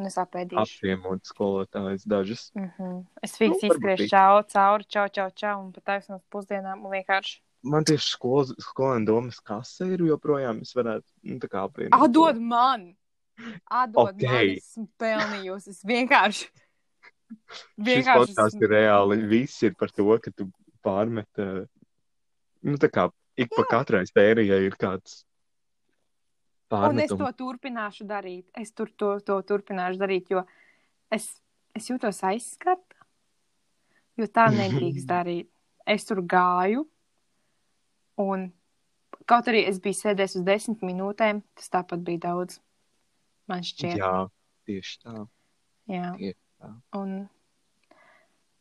Un es apēdīšu. Apviemot skolotājs dažas. Mm -hmm. Es fiks Nu, izskriešu čau, cauri, čau, čau, čau, un pat taisnos pusdienām, un vienkārši Man tieši skolas, skolēna domas kase ir joprojām. Es varētu, nu, tā kā apvienot. atdod man! Atdod Ok. man, esmu pelnījusi. Es vienkārši. Šis podkāsts ir reāli. Viss ir par to, ka tu pārmet. eh, Nu, tā kā ik pa katrai sērijai ir kāds Un es pārmetumu. to turpināšu darīt. Es tur to, to turpināšu darīt, jo es, es jūtos aizskarta. Jo tā nedrīkst darīt. Es tur gāju, un kaut arī es biju sēdējis uz desmit minūtēm, tas tāpat bija daudz. Man šķiet, Jā, tieši tā. jā. tieši tā. Un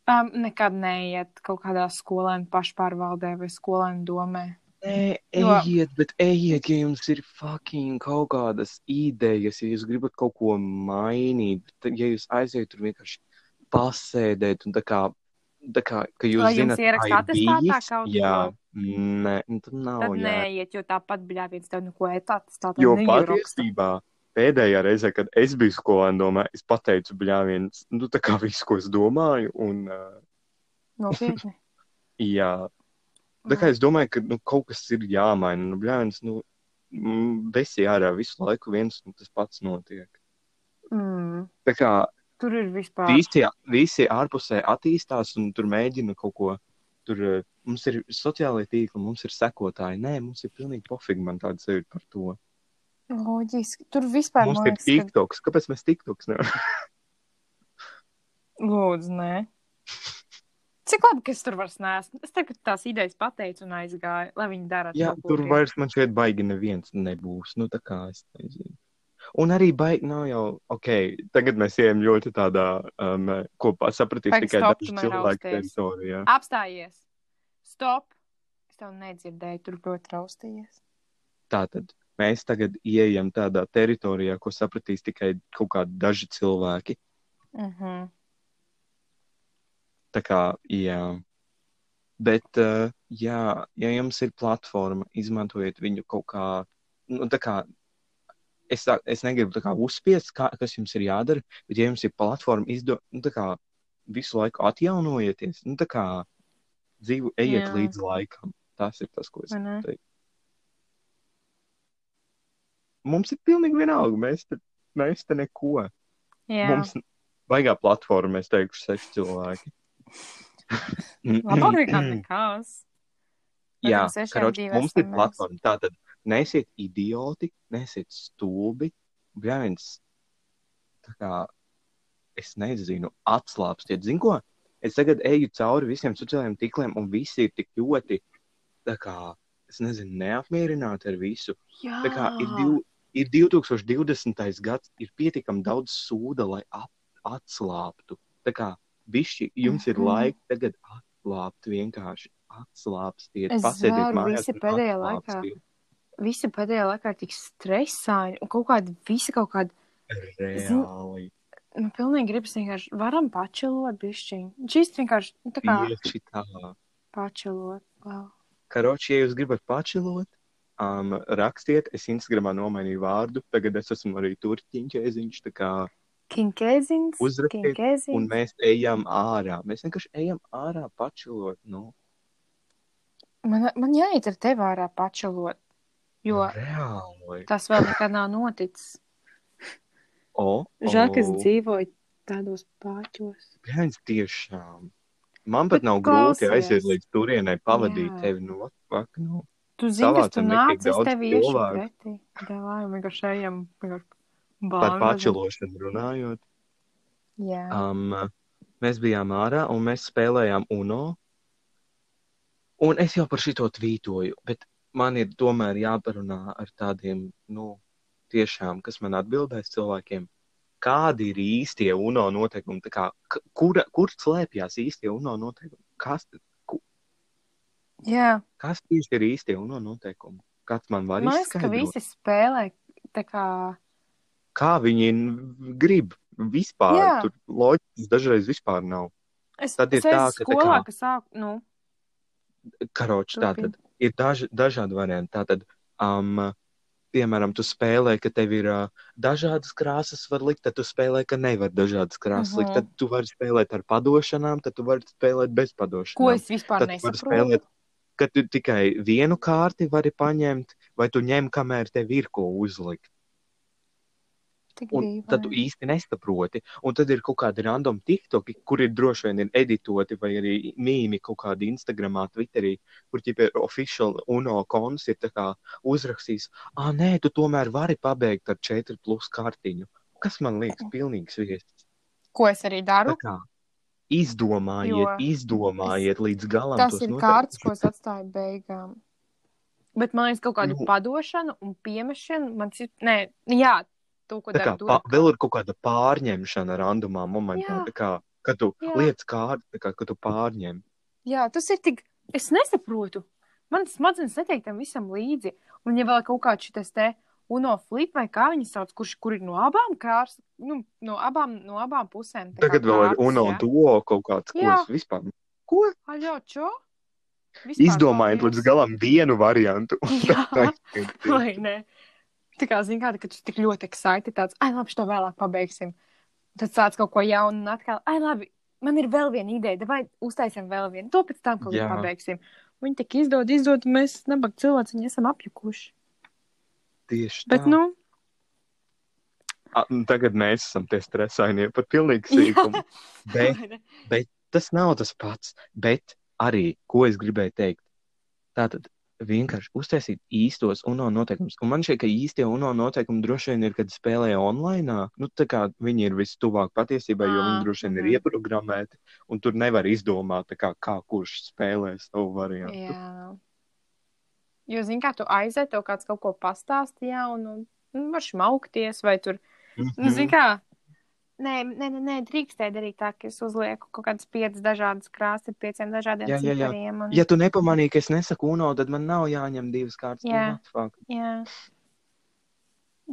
um, nekad neiet kaut kādā skolēnu pašpārvaldē vai skolēnu domē. Nē, Jo- ejiet, bet ejiet, ja jums ir fucking kaut kādas idejas, ja jūs gribat kaut ko mainīt, tad, ja jūs aiziet tur vienkārši pasēdēt un tā kā, tā kā ka jūs Lai zināt, kā ir bijis, kaut jā, nē, nu, tad nav, Tad jā. neiet, jo tāpat bļāviens tev neko etāts. Tā Jo patiesībā pēdējā reizē, kad es biju skolēnā domā, es pateicu bļāviens, nu tā kā visu, ko es domāju, un uh, Nopietni. jā, tā kā es domāju, ka nu, kaut kas ir jāmaina, nu bļāviens, nu, mm, besi ārā visu laiku viens un tas pats notiek. Mm. Tā kā Tur ir vispār. visi, visi ārpusē attīstās un tur mēģina kaut ko. Tur uh, mums ir sociālai tīkli, mums ir sekotāji. Nē, mums ir pilnīgi pofīgi man tāda sajūta par to. Loģiski. Tur vispār Mums man ir liekas, ka... TikToks. Kāpēc mēs TikToks nevaram? Lūdzu, nē. Cik labi, ka es tur vairs neesmu. Es tagad tās idejas pateicu un aizgāju, lai viņi dara Jā, to, ko tur vairs man šeit baigi neviens nebūs. Nu, tā kā es nezinu. Un arī baigi nav jau, ok, tagad mēs ejam ļoti tādā, um, kopā sapratīs Vajag tikai daži rausties. teritorijā. Apstājies! Stop! Es tev nedzirdēju, tur ļoti raustījies. Tātad mēs tagad ieejam tādā teritorijā, ko sapratīs tikai kaut kādi daži cilvēki. Uh -huh. Tā kā, jā. Bet, uh, jā, ja jums ir platforma, izmantojiet viņu kaut kā, nu, tā kā, es, tā, es negribu tā kā uzspiest, kā, kas jums ir jādara, bet, ja jums ir platforma, izdo, nu, tā kā, visu laiku atjaunojieties, nu, tā kā, dzīvu, ejiet Jā. līdz laikam. Tas ir tas, ko es teiktu. Mums ir pilnīgi vienalga, mēs te, mēs te neko. Jā, Mums baigā platforma, es teikšu, seši cilvēki. labāk nekā nekas. Vai Jā, karoč, mums ir platforma. Tātad nesiet idioti, nesiet stulbi. Viens, tā kā, es nezinu, atslāpstiet. Zinu, ko? Es tagad eju cauri visiem sociālajiem tīkliem, un visi ir tik ļoti, tā kā, es nezinu, neapmierināti ar visu. Jā, Tā kā ir, div, ir 2020. gads, ir pietiekami daudz sūda, lai ap, atslābtu. Tā kā bišķi, jums ir Mhm. laika tagad atslābt, vienkārši atslābstiet, pasēdiet mājās. visi pēdējā laikā visi pēdējā laikā ir tik stresaini un kaut kādi, visi kaut kādi, Reāli. nu, pilnīgi gribas vienkārši, varam pačilot bišķiņu. Šis vienkārši, nu, tā kā Tieši tā. pačilot. Wow. Karoči, ja jūs gribat pačilot, um, rakstiet, es Instagramā nomainīju vārdu, tagad es esmu arī turķiņķēziņš, tā kā, Kinkēzins, Uzrakstiet, un kinkēzins. mēs ejam ārā. Mēs vienkārši ejam ārā pačilot, nu, Man, man jāiet ar tevi ārā pačilot, jo reāli. tas vēl nekad nav noticis. O, Žēl, ka es o. dzīvoju tādos pāķos. Viens tiešām. Man pat Bet nav grūti klausies. aiziet līdz turienei, pavadīt Jā. tevi no vaka. Nu. Tu zini, kas tu Savācam nāc, es tevi iešu pretī. Davai, vienkārši ejam, vienkārši Par bāngažam. pačilošanu runājot. Jā. Um, mēs bijām ārā un mēs spēlējām UNO. Un es jau par šito tvītoju, bet man ir tomēr jāparunā ar tādiem, nu, tiešām, kas man atbildēs cilvēkiem. Kādi ir īstie UNO noteikumi? Tā Kā, k- kur, slēpjas īstie UNO noteikumi? Kas, ku, Jā. kas tieši ir īstie UNO noteikumi? Kāds man var Man liekas, ka izskaidrot? visi spēlē tā kā. Kā viņi grib vispār? Jā. Tur loģikas dažreiz vispār nav. Es, Tad ir es tā, ka tā skolā, kā- ka sāk, nu, Karoči, Turpini. tātad ir daži, dažādi varianti. Tātad, um, piemēram, tu spēlē, ka tev ir uh, dažādas krāsas, var likt, tad tu spēlē, ka nevar dažādas krāsas Mhm. likt. Tad tu vari spēlēt ar padošanām, tad tu vari spēlēt bez padošanām. ko es vispār tad nesaprotu. spēlēt, ka tu tikai vienu kārti vari paņemt, vai tu ņem, kamēr tev ir ko uzlikt. Tik Un tad tu dīvaini. īsti nesaproti. Un tad ir kaut kādi random tiktoki, kur ir droši vien ir editoti, vai arī mīmi kaut kādi Instagramā, Twitterī, kur ķipa ir official UNO konts ir tā kā uzrakstījis, ah, nē, tu tomēr vari pabeigt ar 4 plus kartiņu. Kas man liekas pilnīgs viesis. Ko es arī Tā daru? kā izdomājiet, Jo izdomājiet līdz galam. Tas ir kārts, ko es atstāju beigām. Bet man liekas, kaut kādu Nu. padošanu un piemešanu. Man ir, nē, jā, to, ko kā dara durvīm. vēl ir kaut kāda pārņemšana randumā momentā, kā, kad tu Jā. lietas tā kā, kad tu pārņem. Jā, tas ir tik. Es nesaprotu. Man smadzenes netiek tam visam līdzi. Un, ja vēl kaut kāds šis te uno flip vai kā viņi sauc, kurš kur ir no abām kārs, nu, no abām, no abām pusēm. kā Tagad vēl ir kārtas, UNO jā. duo kaut kāds, ko Jā. es vispār. Ko? Aļo, čo? Vispār Izdomājiet līdz galam vienu variantu. Jā, vai ne? Tā kā, zini, kā, kad tu tik ļoti excited, tāds, ai, labi, šo vēlāk pabeigsim. Tad sāc kaut ko jaunu un atkal, ai, labi, man ir vēl viena ideja, vai uztaisim vēl vienu. To pēc tam kaut kā pabeigsim. Viņi tik izdod, izdod, mēs, nabaga cilvēki, viņi esam apjukuši. Tieši Bet, tā. nu, A, nu, Tagad mēs esam tie stresainie par pilnīgu Jā. sīkumu. Bet? Bet tas nav tas pats. Bet arī, ko es gribēju teikt, tātad vienkārši uztaisīt īstos UNO noteikumus. Un man šķiet, ka īstie UNO noteikumi droši vien ir, kad spēlē online. Nu, tā kā viņi ir vistuvāk patiesībai, jo viņi Ā, droši vien ir mhm. ieprogrammēti, un tur nevar izdomāt, kā, kā kurš spēlē savu variantu. Jā. Jo, zini, kā tu aiziet, tev kāds kaut ko pastāstīja, un, un, un var šmaukties, vai tur, nu, Mhm. zini, kā. Nē, nē, nē, nē drīkstēji darīt tā, ka es uzlieku kaut kādas piecas dažādas krāsas ar pieciem dažādiem Jā, jā, jā. cipariem. Un... Ja tu nepamanīji, ka es nesaku UNO, tad man nav jāņem divas kārtas. Nu, Jā. fuck? Jā.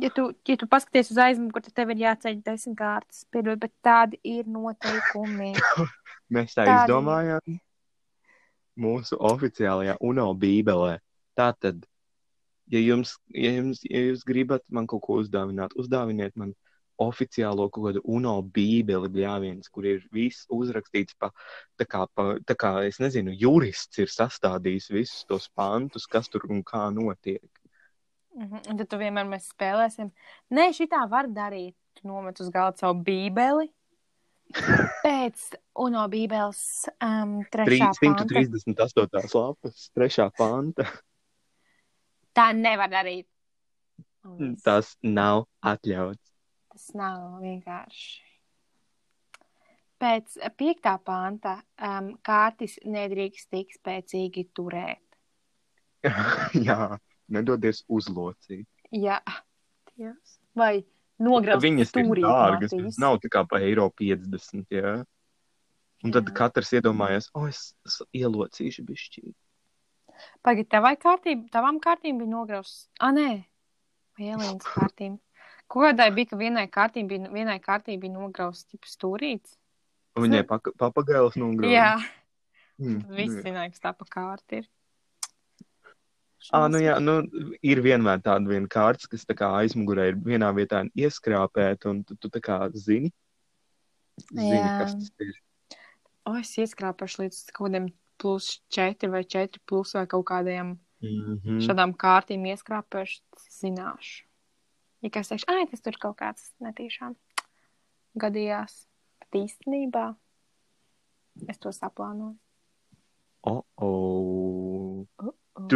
Ja tu, ja tu paskaties uz aizmuguri, tad tev ir jāceļ desmit kārtas. Piedod, bet tādi ir noteikumi. Mēs tā Tādi izdomājām mūsu oficiālajā UNO bībelē. Tātad, ja jums, ja jums ja jūs gribat man kaut ko uzdāvināt, uzdāviniet man oficiālo kaut kādu UNO bībeli, bļāviens, kur ir viss uzrakstīts pa, tā kā, pa, tā kā, es nezinu, jurists ir sastādījis visus tos pantus, kas tur un kā notiek. Mhm, Un tad tu vienmēr mēs spēlēsim. Nē, šitā var darīt. Tu nomet uz galda savu bībeli. Pēc UNO bībeles um, trešā panta. 338. lapas, trešā panta. Tā nevar darīt. Tas nav atļauts. Tas nav vienkārši. Pēc piektā panta um, kārtis nedrīkst tik spēcīgi turēt. Jā, nedodies uzlocīt. Jā, Dievs. vai nograuzt Viņas ir dārgas. Viņas nav tā kā pa eiro 50. Jā. Un tad Jā. katrs iedomājas, o, es, es ielocīšu bišķi. Pagaid, tavai kārtībai, tavām kārtīm bija nograuzts. Ah, nē, vai Elīnas kārtīm. Kādai bija, ka vienai kārtīm bija, vienai kārtīm bija nograuzts stūrīts? Viņai paka- papagailis nograuj. Jā, Mm, viss nu jā. zināja, ka tā pa kārti ir. Ā, nu jā, nu, ir vienmēr tāda viena kārtas, kas tā kā aizmugurē ir vienā vietā ieskrāpēta, un tu, tu tā kā zini, zini Jā. kas tas ir. O, es ieskrāpēšu līdz kaut kādiem plus 4 vai 4 plus vai kaut kādiem Mm mm. šādām kārtīm ieskrāpēšu, zināšu. Ja kāds teiks, ah, tas tur kaut kāds netīšām gadījās, bet īstenībā es to saplānoju. Oh, oh. Oh, oh.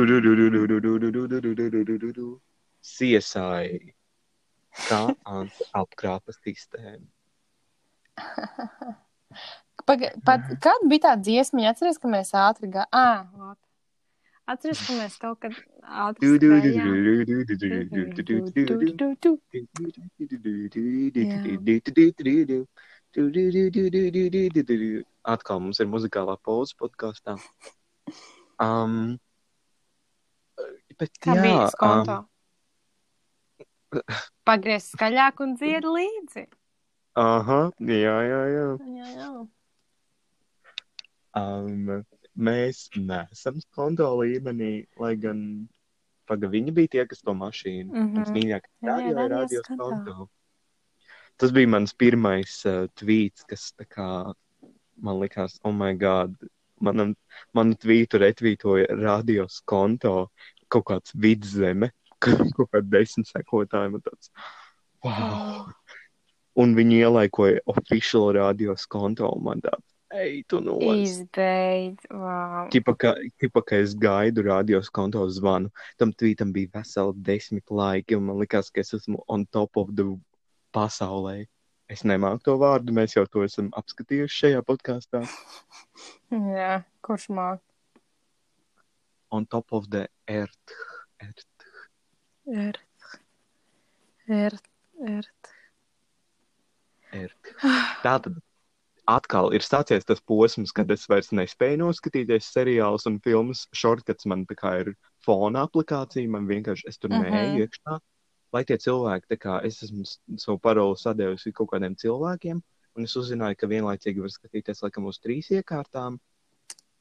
Siesai, kā Anta apkrāpa sistēmu. Pag, pat, kad bija tā dziesma, atceries, ka mēs ātri gājām? Ah, Atceries, ka mēs kaut kad atcerējām. Atkal mums ir muzikālā pauze podkāstā. Um, bet, Kā jā, bija skonto? Um, Pagriez skaļāk un dzied līdzi. Aha, jā, jā, jā. jā, jā. Um, mēs neesam konto līmenī, lai gan paga, viņi bija tie, kas to mašīnu. Mhm. Mans mīļākais Jā, jā, radio ir radio konto. Tas bija mans pirmais uh, tvīts, kas tā kā man likās, oh my god, manam, manu tvītu retvītoja radios konto kaut kāds vidzeme, kaut kāda desmit sekotāji. Tāds, wow, un viņi ielaikoja official radios konto, un man tāds, ej, tu no. Izbeidz, wow. Tipa, ka, tipa, ka es gaidu radios konto zvanu. Tam tvītam bija veseli desmit laiki, un man likās, ka es esmu on top of the pasaulē. Es nemāku to vārdu, mēs jau to esam apskatījuši šajā podkāstā. Jā, kurš māk? On top of the earth. earth. Ert. Ert. Ert. earth. Tātad atkal ir sācies tas posms, kad es vairs nespēju noskatīties seriālus un filmas. Shortcuts man tā kā ir fona aplikācija, man vienkārši es tur Mhm. neeju iekšā. Lai tie cilvēki, kā es esmu savu paroli sadevusi kaut kādiem cilvēkiem, un es uzzināju, ka vienlaicīgi var skatīties laikam uz trīs iekārtām.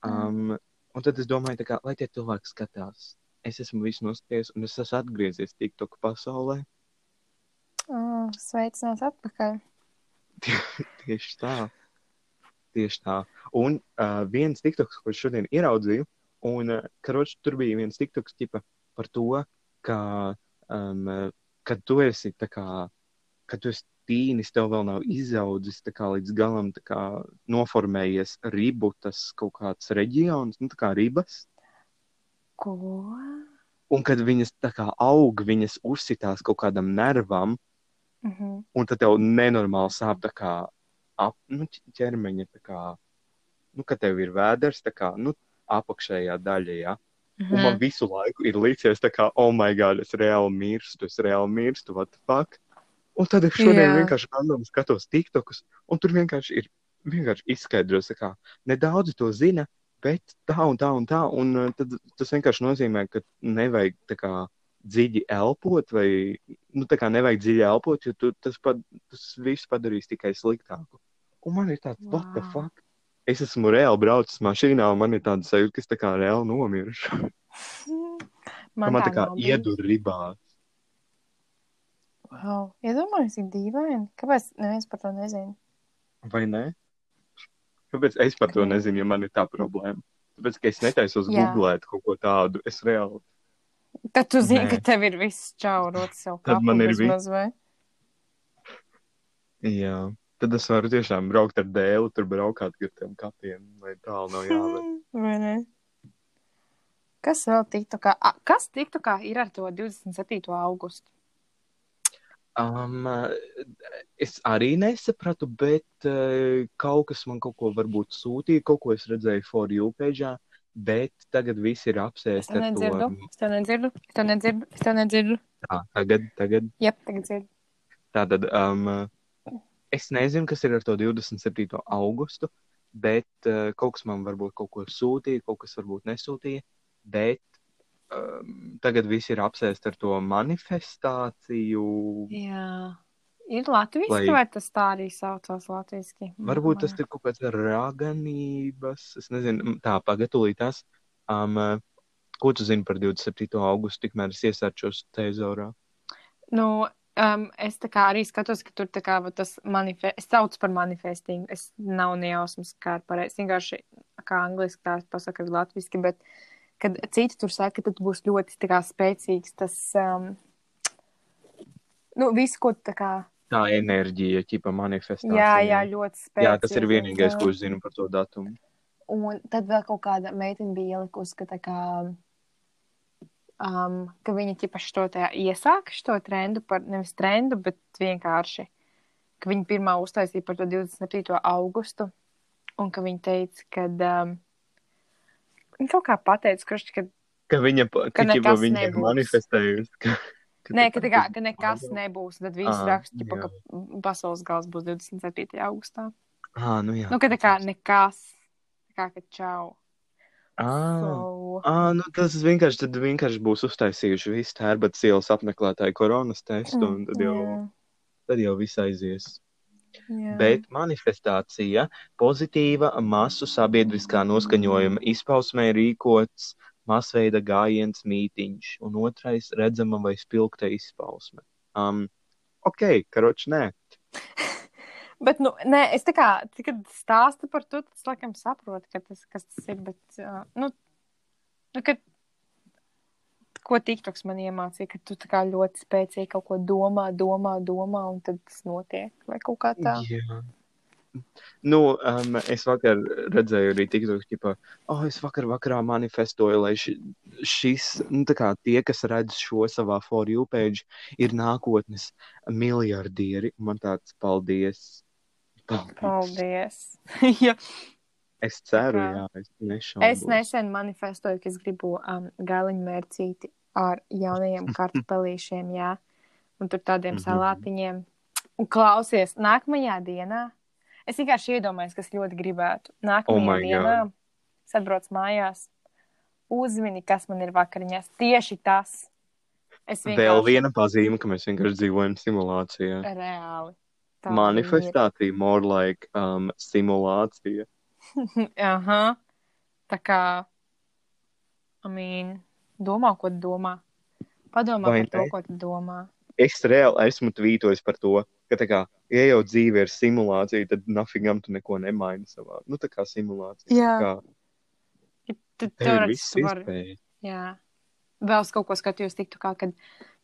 Um, un tad es domāju, kā, lai tie cilvēki skatās. Es esmu visu noskatījies, un es esmu atgriezies TikTok pasaulē. Oh, sveicināts atpakaļ. Tieši tā. Tieši tā. Un uh, viens tiktoks, ko šodien ieraudzīju, un uh, karoč, tur bija viens tiktoks tipa, par to, ka, um, kad tu esi tā kā, kad tu esi tīnis, tev vēl nav izaudzis kā līdz galam kā noformējies ribu tas kaut kāds reģions, nu tā kā ribas. Ko? Un kad viņas tā kā aug, viņas uzsitās kaut kādam nervam, Mhm. un tad tev nenormāli sāp tā kā ap, nu, ķermeņa, kā, nu, kad tev ir vēders, tā kā, nu, apakšējā daļa, jā. Mhm. Un man visu laiku ir līdzies kā, oh my god, es reāli mirstu, es reāli mirstu, what the fuck. Un tad es šodien Jā. vienkārši random skatos tiktokus, un tur vienkārši ir, vienkārši izskaidros, tā kā, nedaudzi to zina, bet tā un tā un tā, un uh, tad tas vienkārši nozīmē, ka nevajag tā kā dziļi elpot, vai, nu, tā kā nevajag dziļi elpot, jo tu, tas, pad, tas viss padarīs tikai sliktāku. Un man ir tāds, wow. what the fuck? Es esmu reāli braucis mašīnā, un man ir tāds sajūta, ka es tā kā reāli nomiršu. Man, man tā kā nav bijis. iedur ribā. Wow. Iedomājieties, cik dīvaini. Kāpēc neviens par to nezina? Vai ne? Kāpēc es par to nezinu, ja man ir tā problēma? Tāpēc, ka es netaisos googlēt kaut ko tādu. Es reāli. Tad tu zini, Nē. ka tev ir viss čaurots sev Tad man ir vismaz, vai? Jā. Tad es varu tiešām braukt ar dēlu, tur braukāt ar tiem kapiem, lai tālu nav jāved. Vai ne? Kas vēl tiktu kā? A, kas tiktu kā ir ar to 27. augustu? Um, es arī nesapratu, bet uh, kaut kas man kaut ko varbūt sūtīja, kaut ko es redzēju for you pēdžā, bet tagad viss ir Es apsēsts tev ar nedzirdu, to. es tev nedzirdu, es tev nedzirdu, es tev nedzirdu. Tā, tagad, tagad, Jā, tagad dzirdu. tātad, um, es nezinu, kas ir ar to 27. augustu, bet uh, kaut kas man varbūt kaut ko sūtīja, kaut kas varbūt nesūtīja, bet um, tagad viss ir apsēsts ar to manifestāciju. Jā. Ir latviešu, Lai- vai... tas tā arī saucās latviešu? Varbūt tas ir kaut kāds raganības, es nezinu, tā pagatulītās. Um, uh, ko tu zini par 27. augustu, tikmēr es iesārčos Tezorā? Nu, um, es tā kā arī skatos, ka tur tā kā tas manifest, es saucu par manifestingu. Es nav nejausmas, kā ar pareizi. Vienkārši kā angliski tās pasaka arī latviski, bet kad citi tur saka, ka tad būs ļoti kā spēcīgs tas, um, nu, visu, ko tā kā, Tā enerģija, ķipa manifestācija. jā, jā, ļoti spēcīgs. jā, tas ir vienīgais, ko es zinu par to datumu. Un tad vēl kaut kāda meitene bija ielikusi, ka tā kā, um, ka viņa šo tā iesāka šo trendu par, nevis trendu, bet vienkārši, ka viņa pirmā uztaisīja par to 27. augustu, un ka viņa teica, ka, um, viņa kaut kā pateica, ka, ka, Ka viņa, Ka ka viņa ir nebūs. manifestējusi. Ka, ka nē, ka, kā, ka nekas nebūs, tad viss raksta, ķipa, jā. ka pasaules gals būs 27. augustā. Ah, nu jā. Nu, ka tā kā nekas, tā kā, ka čau. Ah. So, Ah, nu tas vienkārši, tad vienkārši būs uztaisījuši visu tērbatas ielas apmeklētāju koronas testu, un tad jau, jā, tad jau viss aizies. jā. Bet manifestācija pozitīva masu sabiedriskā noskaņojuma izpausmē rīkots masveida gājiens mītiņš, un otrais redzama vai spilgta izpausme. Um, ok, karoč, nē. Bet, nu, nē, es tā kā, kad stāstu par to, tad es laikam saprotu, ka tas, kas tas ir, bet, nu, nu, kad, ko TikToks man iemācīja, ka tu tā kā ļoti spēcīgi kaut ko domā, domā, domā, un tad tas notiek. Vai kaut kā tā. Jā. Nu, um, es vakar redzēju arī TikTok, ka, oh, es vakar vakarā manifestoju, lai ši, šis, nu, tā kā tie, kas redz šo savā for you page, ir nākotnes miljardieri. Man tāds paldies. Paldies. Paldies. ja. Es ceru, kā- jā, es nešaubos. Es nesen manifestoju, ka es gribu um, galiņu mērcīti ar jaunajiem kartupelīšiem, jā, un tur tādiem Mhm. salātiņiem. Un klausies, nākamajā dienā, es vienkārši iedomājos, kas ļoti gribētu. Nākamajā Oh dienā, es atbraucu mājās, uzmini, kas man ir vakariņās. Tieši tas. Es Vēl vienkārši viena pazīme, ka mēs vienkārši dzīvojam simulācijā. reāli. Tā Manifestācija, more like um, simulācija. ir. Aha. Tā kā, I mean, domā, ko domā. Padomā Vai par to, ne? ko tu domā. Es reāli esmu tvītojis par to, ka, kā, ja jau dzīve ir simulācija, tad nafigam tu neko nemaini savā. Nu, tā kā simulācija. Jā. Tā kā, Ja ir teorētiski viss vari. iespējas. Jā. Vēl es kaut ko skatījos, tiktu kā, kad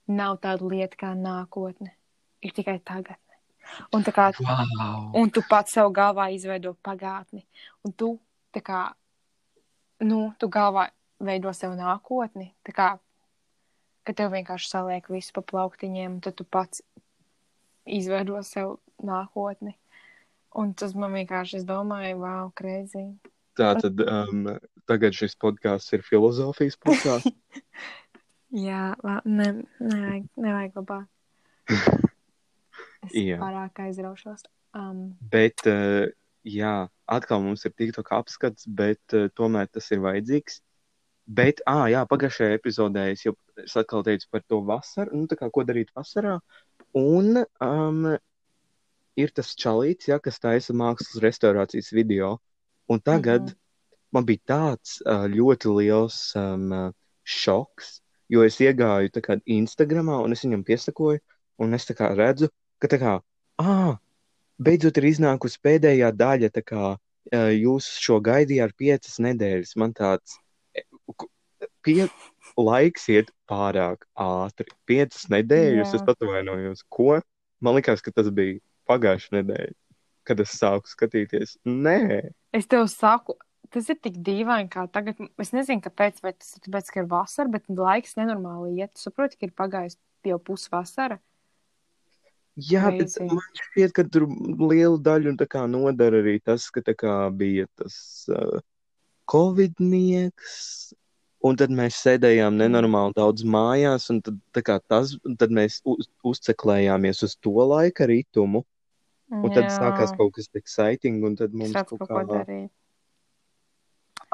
nav tāda lieta kā nākotne. Ir tikai tagadne. Un, kā, Wow! un tu pats sev galvā izveido pagātni. Un tu, kā, nu, tu galvā veido sev nākotni. Kā, ka tev vienkārši saliek visu pa plauktiņiem, un tad tu pats izveido sev nākotni. Un tas man vienkārši, es domāju, wow, crazy. Tā tad um, tagad šis podkāsts ir filozofijas podkāsts. Jā, la, ne, nevajag, nevajag labāk. Es Jā. pārāk aizraušos. Um, bet, uh, jā, atkal mums ir TikTok apskats, bet uh, tomēr tas ir vajadzīgs. Bet, ah, jā, pagājušajā epizodē es jau es atkal teicu par to vasaru, nu, tā kā ko darīt vasarā. Un um, ir tas čalīts, ja, kas taisa mākslas restaurācijas video. Un tagad Mhm. man bija tāds uh, ļoti liels um, šoks, jo es iegāju Instagramā un es viņam piesakoju, un es redzu, ka tā kā, ah, beidzot ir iznākusi pēdējā daļa, tā kā uh, jūs šo gaidījāt piecas nedēļas. Man tāds, e, pie, laiks iet pārāk ātri. Piecas nedēļas, Jā. es atvainojos. Ko? Man likās, ka tas bija pagājušā nedēļa, kad es sāku skatīties. Nē, es tev saku, tas ir tik dīvaini, kā tagad. Es nezinu, kāpēc, vai tas ir tāpēc, ka ir vasara, bet laiks nenormāli iet. Tu saproti, ka ir pagājis jau pusvasara. Jā, bet Crazy. man šķiet, ka tur lielu daļu tā kā nodara arī tas, ka tā kā bija tas uh, covidnieks, un tad mēs sēdējām nenormāli daudz mājās, un tad, kā tas, tad mēs uz, uzceklējāmies uz to laika ritumu, un tad sākās kaut kas exciting, un tad mums Sāc kaut kaut kā... darīt.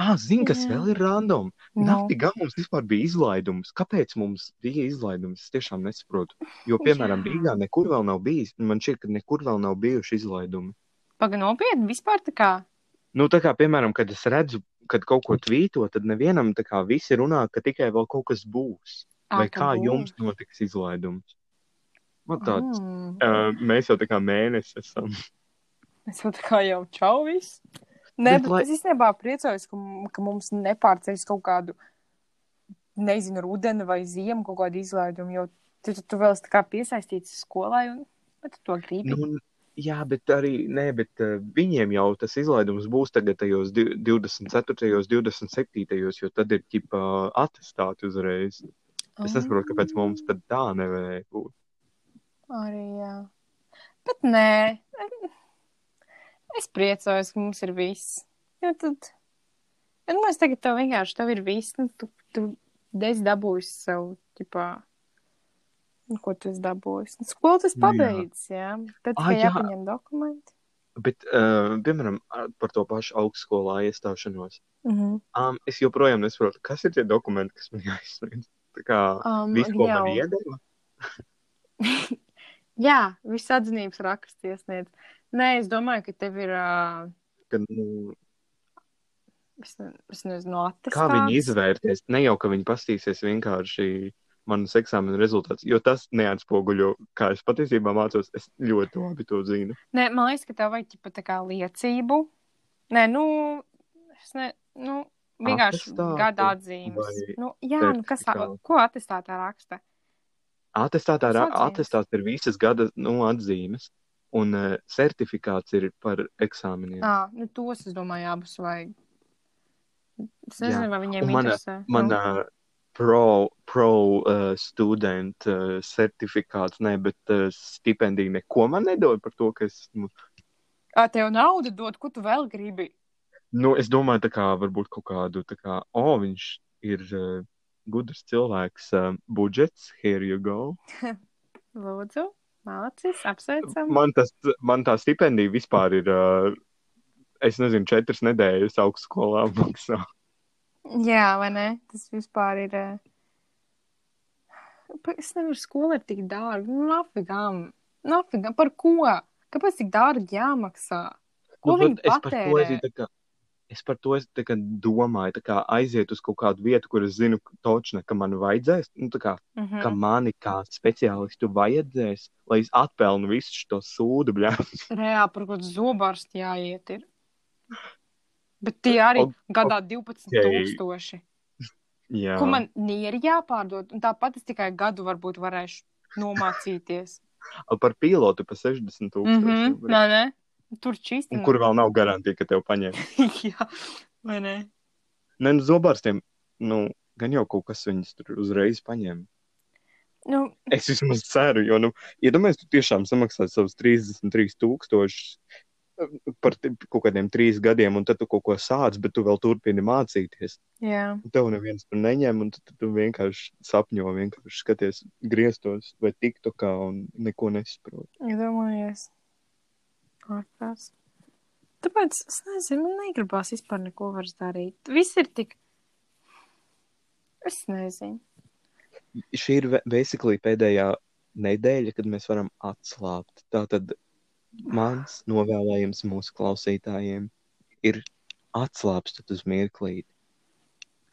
Ah, zini, kas Jā. vēl ir random? Nu, Naftigā mums vispār bija izlaidums. Kāpēc mums bija izlaidums? Es tiešām nesaprotu. Jo, piemēram, Jā. Rīgā nekur vēl nav bijis. Man šķiet, ka nekur vēl nav bijuši izlaidumi. Paga nopietni, vispār tā kā. Nu, tā kā, piemēram, kad es redzu, kad kaut ko tvīto, tad nevienam tā kā visi runā, ka tikai vēl kaut kas būs. ā, Vai kā būs. jums notiks izlaidums? Man tāds, Mm. uh, mēs jau tā kā mēnesis esam. Es jau tā kā jau čau viss. Nē, Bet bet, lai- es īstenībā priecājos, ka, ka mums nepārceļas kaut kādu, nezinu, rudeni vai ziemu kaut kādu izlaidumu, jo tu, tu, tu vēl esi tā kā piesaistīts skolai un bet tu to gribi. Nu, jā, bet arī, nē, bet uh, viņiem jau tas izlaidums būs tagad tajos di- 24. 27. jo tad ir ķipa atestāti uzreiz. Es nesaprotu, kāpēc mums tad tā nevarēja būt. Arī, jā. Bet nē, es priecājos, ka mums ir viss. Jo tad, ja nu mēs tagad tev vienkārši, tev ir viss, nu, tu, tu esi dabūjis sev, ķipā, nu, ko tu esi dabūjis. Nu, skolu tas Nu, jā. pabeidz, jā. Tad tikai jā. jāpaņem dokumenti. Bet, uh, piemēram, ar- par to pašu augstskolā iestāšanos. Mhm. Um, es joprojām nesaprotu, kas ir tie dokumenti, kas man jāizsniedz. Tā kā Um, visu, ko man jau. iedeva. Jā, viss atzinības raksts iesniedz. Nē, es domāju, ka tev ir, ā, Ka, nu, es, ne, es nezinu, atestāts. kā viņi izvērtēs? Ne jau, ka viņi pastīsies vienkārši manas eksāmena rezultātus, jo tas neatspoguļo, kā es patiesībā mācos. Es ļoti labi to zinu. Nē, man liekas, ka tev vajag ķipa tā kā liecību. Nē, nu, es ne, nu, vienkārši gada atzīmes. Nu, jā, nu kas tā, ko atestātā raksta? Atzīmes. atestāts ir visas gada nu, atzīmes, un uh, certifikāts ir par eksāmeniem. Ā, nu tos, es domāju, abus vajag. Es Jā. nezinu, vai viņiem Un mana- interesē. Manā pro, pro uh, student uh, certifikāts, ne, bet uh, stipendija neko man nedod par to, ka es, nu, Ā, tev naudu dod, ko tu vēl gribi? nu, es domāju, tā kā varbūt kaut kādu, tā kā, o, oh, viņš ir uh, gudrs cilvēks, uh, budžets, here you go. Lūdzu, malacis, apsveicam. Man, tas, man tā stipendija vispār ir, es nezinu, četras nedēļas augstskolā maksā. Jā, vai ne? Tas vispār ir. Es nevaru, skola ir tik dārga. Nu, nafigām. Nafigām. Par ko? Kāpēc tik dārgi jāmaksā? Ko Nu, viņi bet es Es par to es domāju, tā kā aiziet uz kaut kādu vietu, kur es zinu, točne, ka man vajadzēs, nu, kā, Mm ka -hmm. mani kā speciālistu vajadzēs, lai es atpelnu visu šo sūdu. Reāli par kaut kādu zobārstu jāiet. Ir. Bet tie arī Ok, gadā 12,000. Jā. Ko man nieri jāpārdod? Un tāpat es tikai gadu varbūt varēšu nomācīties. Par pilotu pa 60 tūkstoši. Mm -hmm. Nē, nē. Tur čīsti. Kur vēl nav garantija, ka tev paņem. Jā, vai ne? Nē, nu, zobārstiem, nu, gan jau kaut kas viņus tur uzreiz paņem. Nu, Es vismaz ceru, jo, nu, iedomājieties, tu tiešām samaksā savus 33 tūkstošus par kaut kādiem trīs gadiem, un tad tu kaut ko sāc, bet tu vēl turpini mācīties. jā. Tev neviens tur neņem, un tad tu vienkārši sapņo, vienkārši skaties griestos vai tiktokā un neko nesaproti. Iedomājies. Ārprāts. Tāpēc es nezinu, man negribās vispār neko vairs darīt. Viss ir tik. Es nezinu. Šī ir basically pēdējā nedēļa, kad mēs varam atslābt. Tātad mans novēlējums mūsu klausītājiem ir atslābstat uz mirklīti.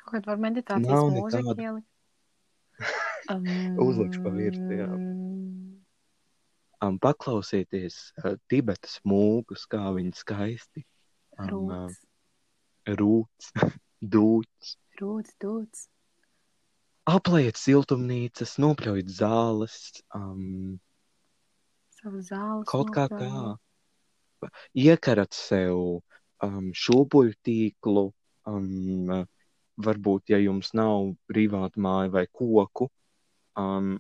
Kaut var meditācijas Nav mūzika nekāda. ielikt. Um, Uzlikšu pa virsmu, jā. Um, paklausieties uh, Tibetas mūkus, kā viņi skaisti um, uh, Rūts, rūts, dūts. rūts, dūts. Apliet siltumnīcas, nopļaujiet zāles, um, Savu zāli. kaut kā tā. Iekarat sev um, šūpuļu tīklu, um, uh, varbūt, ja jums nav privāta māja vai koku, um,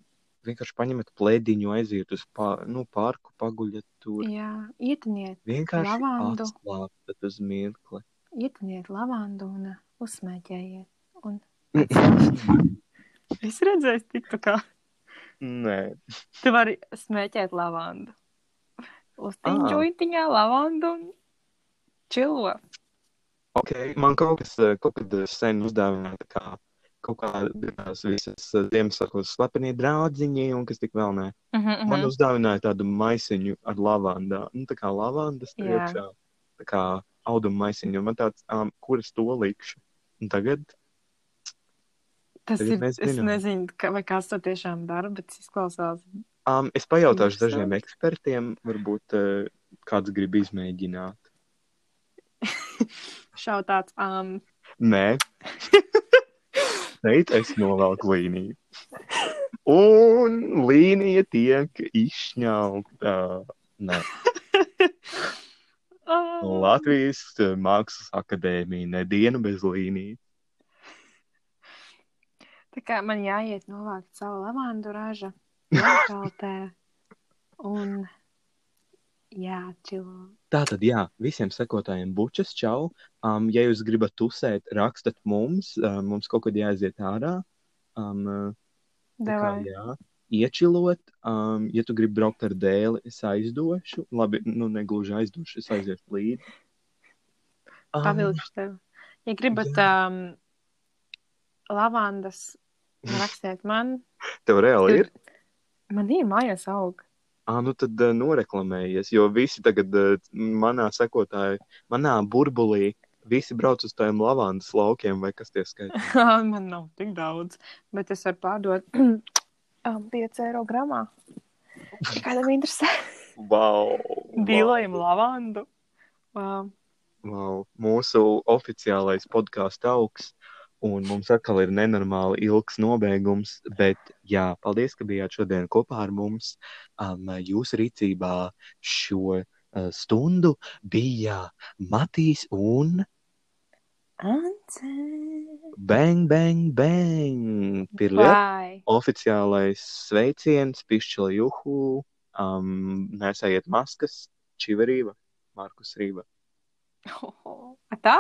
vienkārši paņemat plēdiņu, aiziet uz pā, nu, parku, paguļat tur. Jā, ietiniet, Vienkārši Lavandu. atslābstat uz mirkli. ietiniet lavandu un uh, uzsmēķējiet. Un es redzēju, tik tā kā. Nē, Tu vari smēķēt lavandu. Uztiņ Ā. džointiņā lavandu un čilo. ok, man kaut kas, eh, kaut kad eh, sen uzdāvināja tā kā kaut kādas visas eh, Ziemassvētkos slepenie draudziņi un kas tik vēl nē. Mm -hmm, Man uzdāvināja tādu maisiņu ar lavandā, nu tā kā lavandas priekšā, tā kā auduma maisiņu, un man tāds, um, kur es to likšu? Un tagad, Tas Tagad ir. mēs Es nezinu, ka, vai kāds to tiešām dara, bet tas izklausās. um, es pajautāšu Interesanti. dažiem ekspertiem, varbūt uh, kāds grib izmēģināt. Šautāts. Um, Nē. Teikt, es novelku līniju. Un līnija tiek izšņauta. Nē, uh, Latvijas eh, Mākslas akadēmija nedienu bez līnijas. Tā kā man jāiet novākt savu lavandu ražu, jākaltē un jāčilo. Tātad, jā, visiem sekotājiem bučas, čau. Um, ja jūs gribat tusēt, rakstat mums, um, mums kaut kad jāaiziet ārā. Um, uh, kā, jā, iečilot. Um, ja tu gribi braukt ar dēli, es aizdošu. Labi, nu, negluži aizdošu, es aiziešu līdzi. Um, Pavilkšu tev. Ja gribat um, lavandas, rakstiet man. tev reāli ir? Man ir mājās aug. Ah, nu tad uh, noreklamējies, jo visi tagad uh, manā sekotāji, manā burbulī, visi brauc uz tādiem lavandas laukiem, vai kas tie skaitās. man nav tik daudz, bet es varu pārdot um, 5 eiro gramā. Kādam interesē? Wow! Dīlojam lavandu. Wow. wow, mūsu oficiālais podkāstu augs. Un mums atkal ir nenormāli ilgs nobeigums, bet jā, paldies, ka bijāt šodien kopā ar mums. Um, jūsu rīcībā šo uh, stundu bija Matīs un Ance. Bang, bang, bang! Vai. oficiālais sveiciens, pišķila juhu, um, nesējiet maskas, čiverība, Markus Rība. Tā!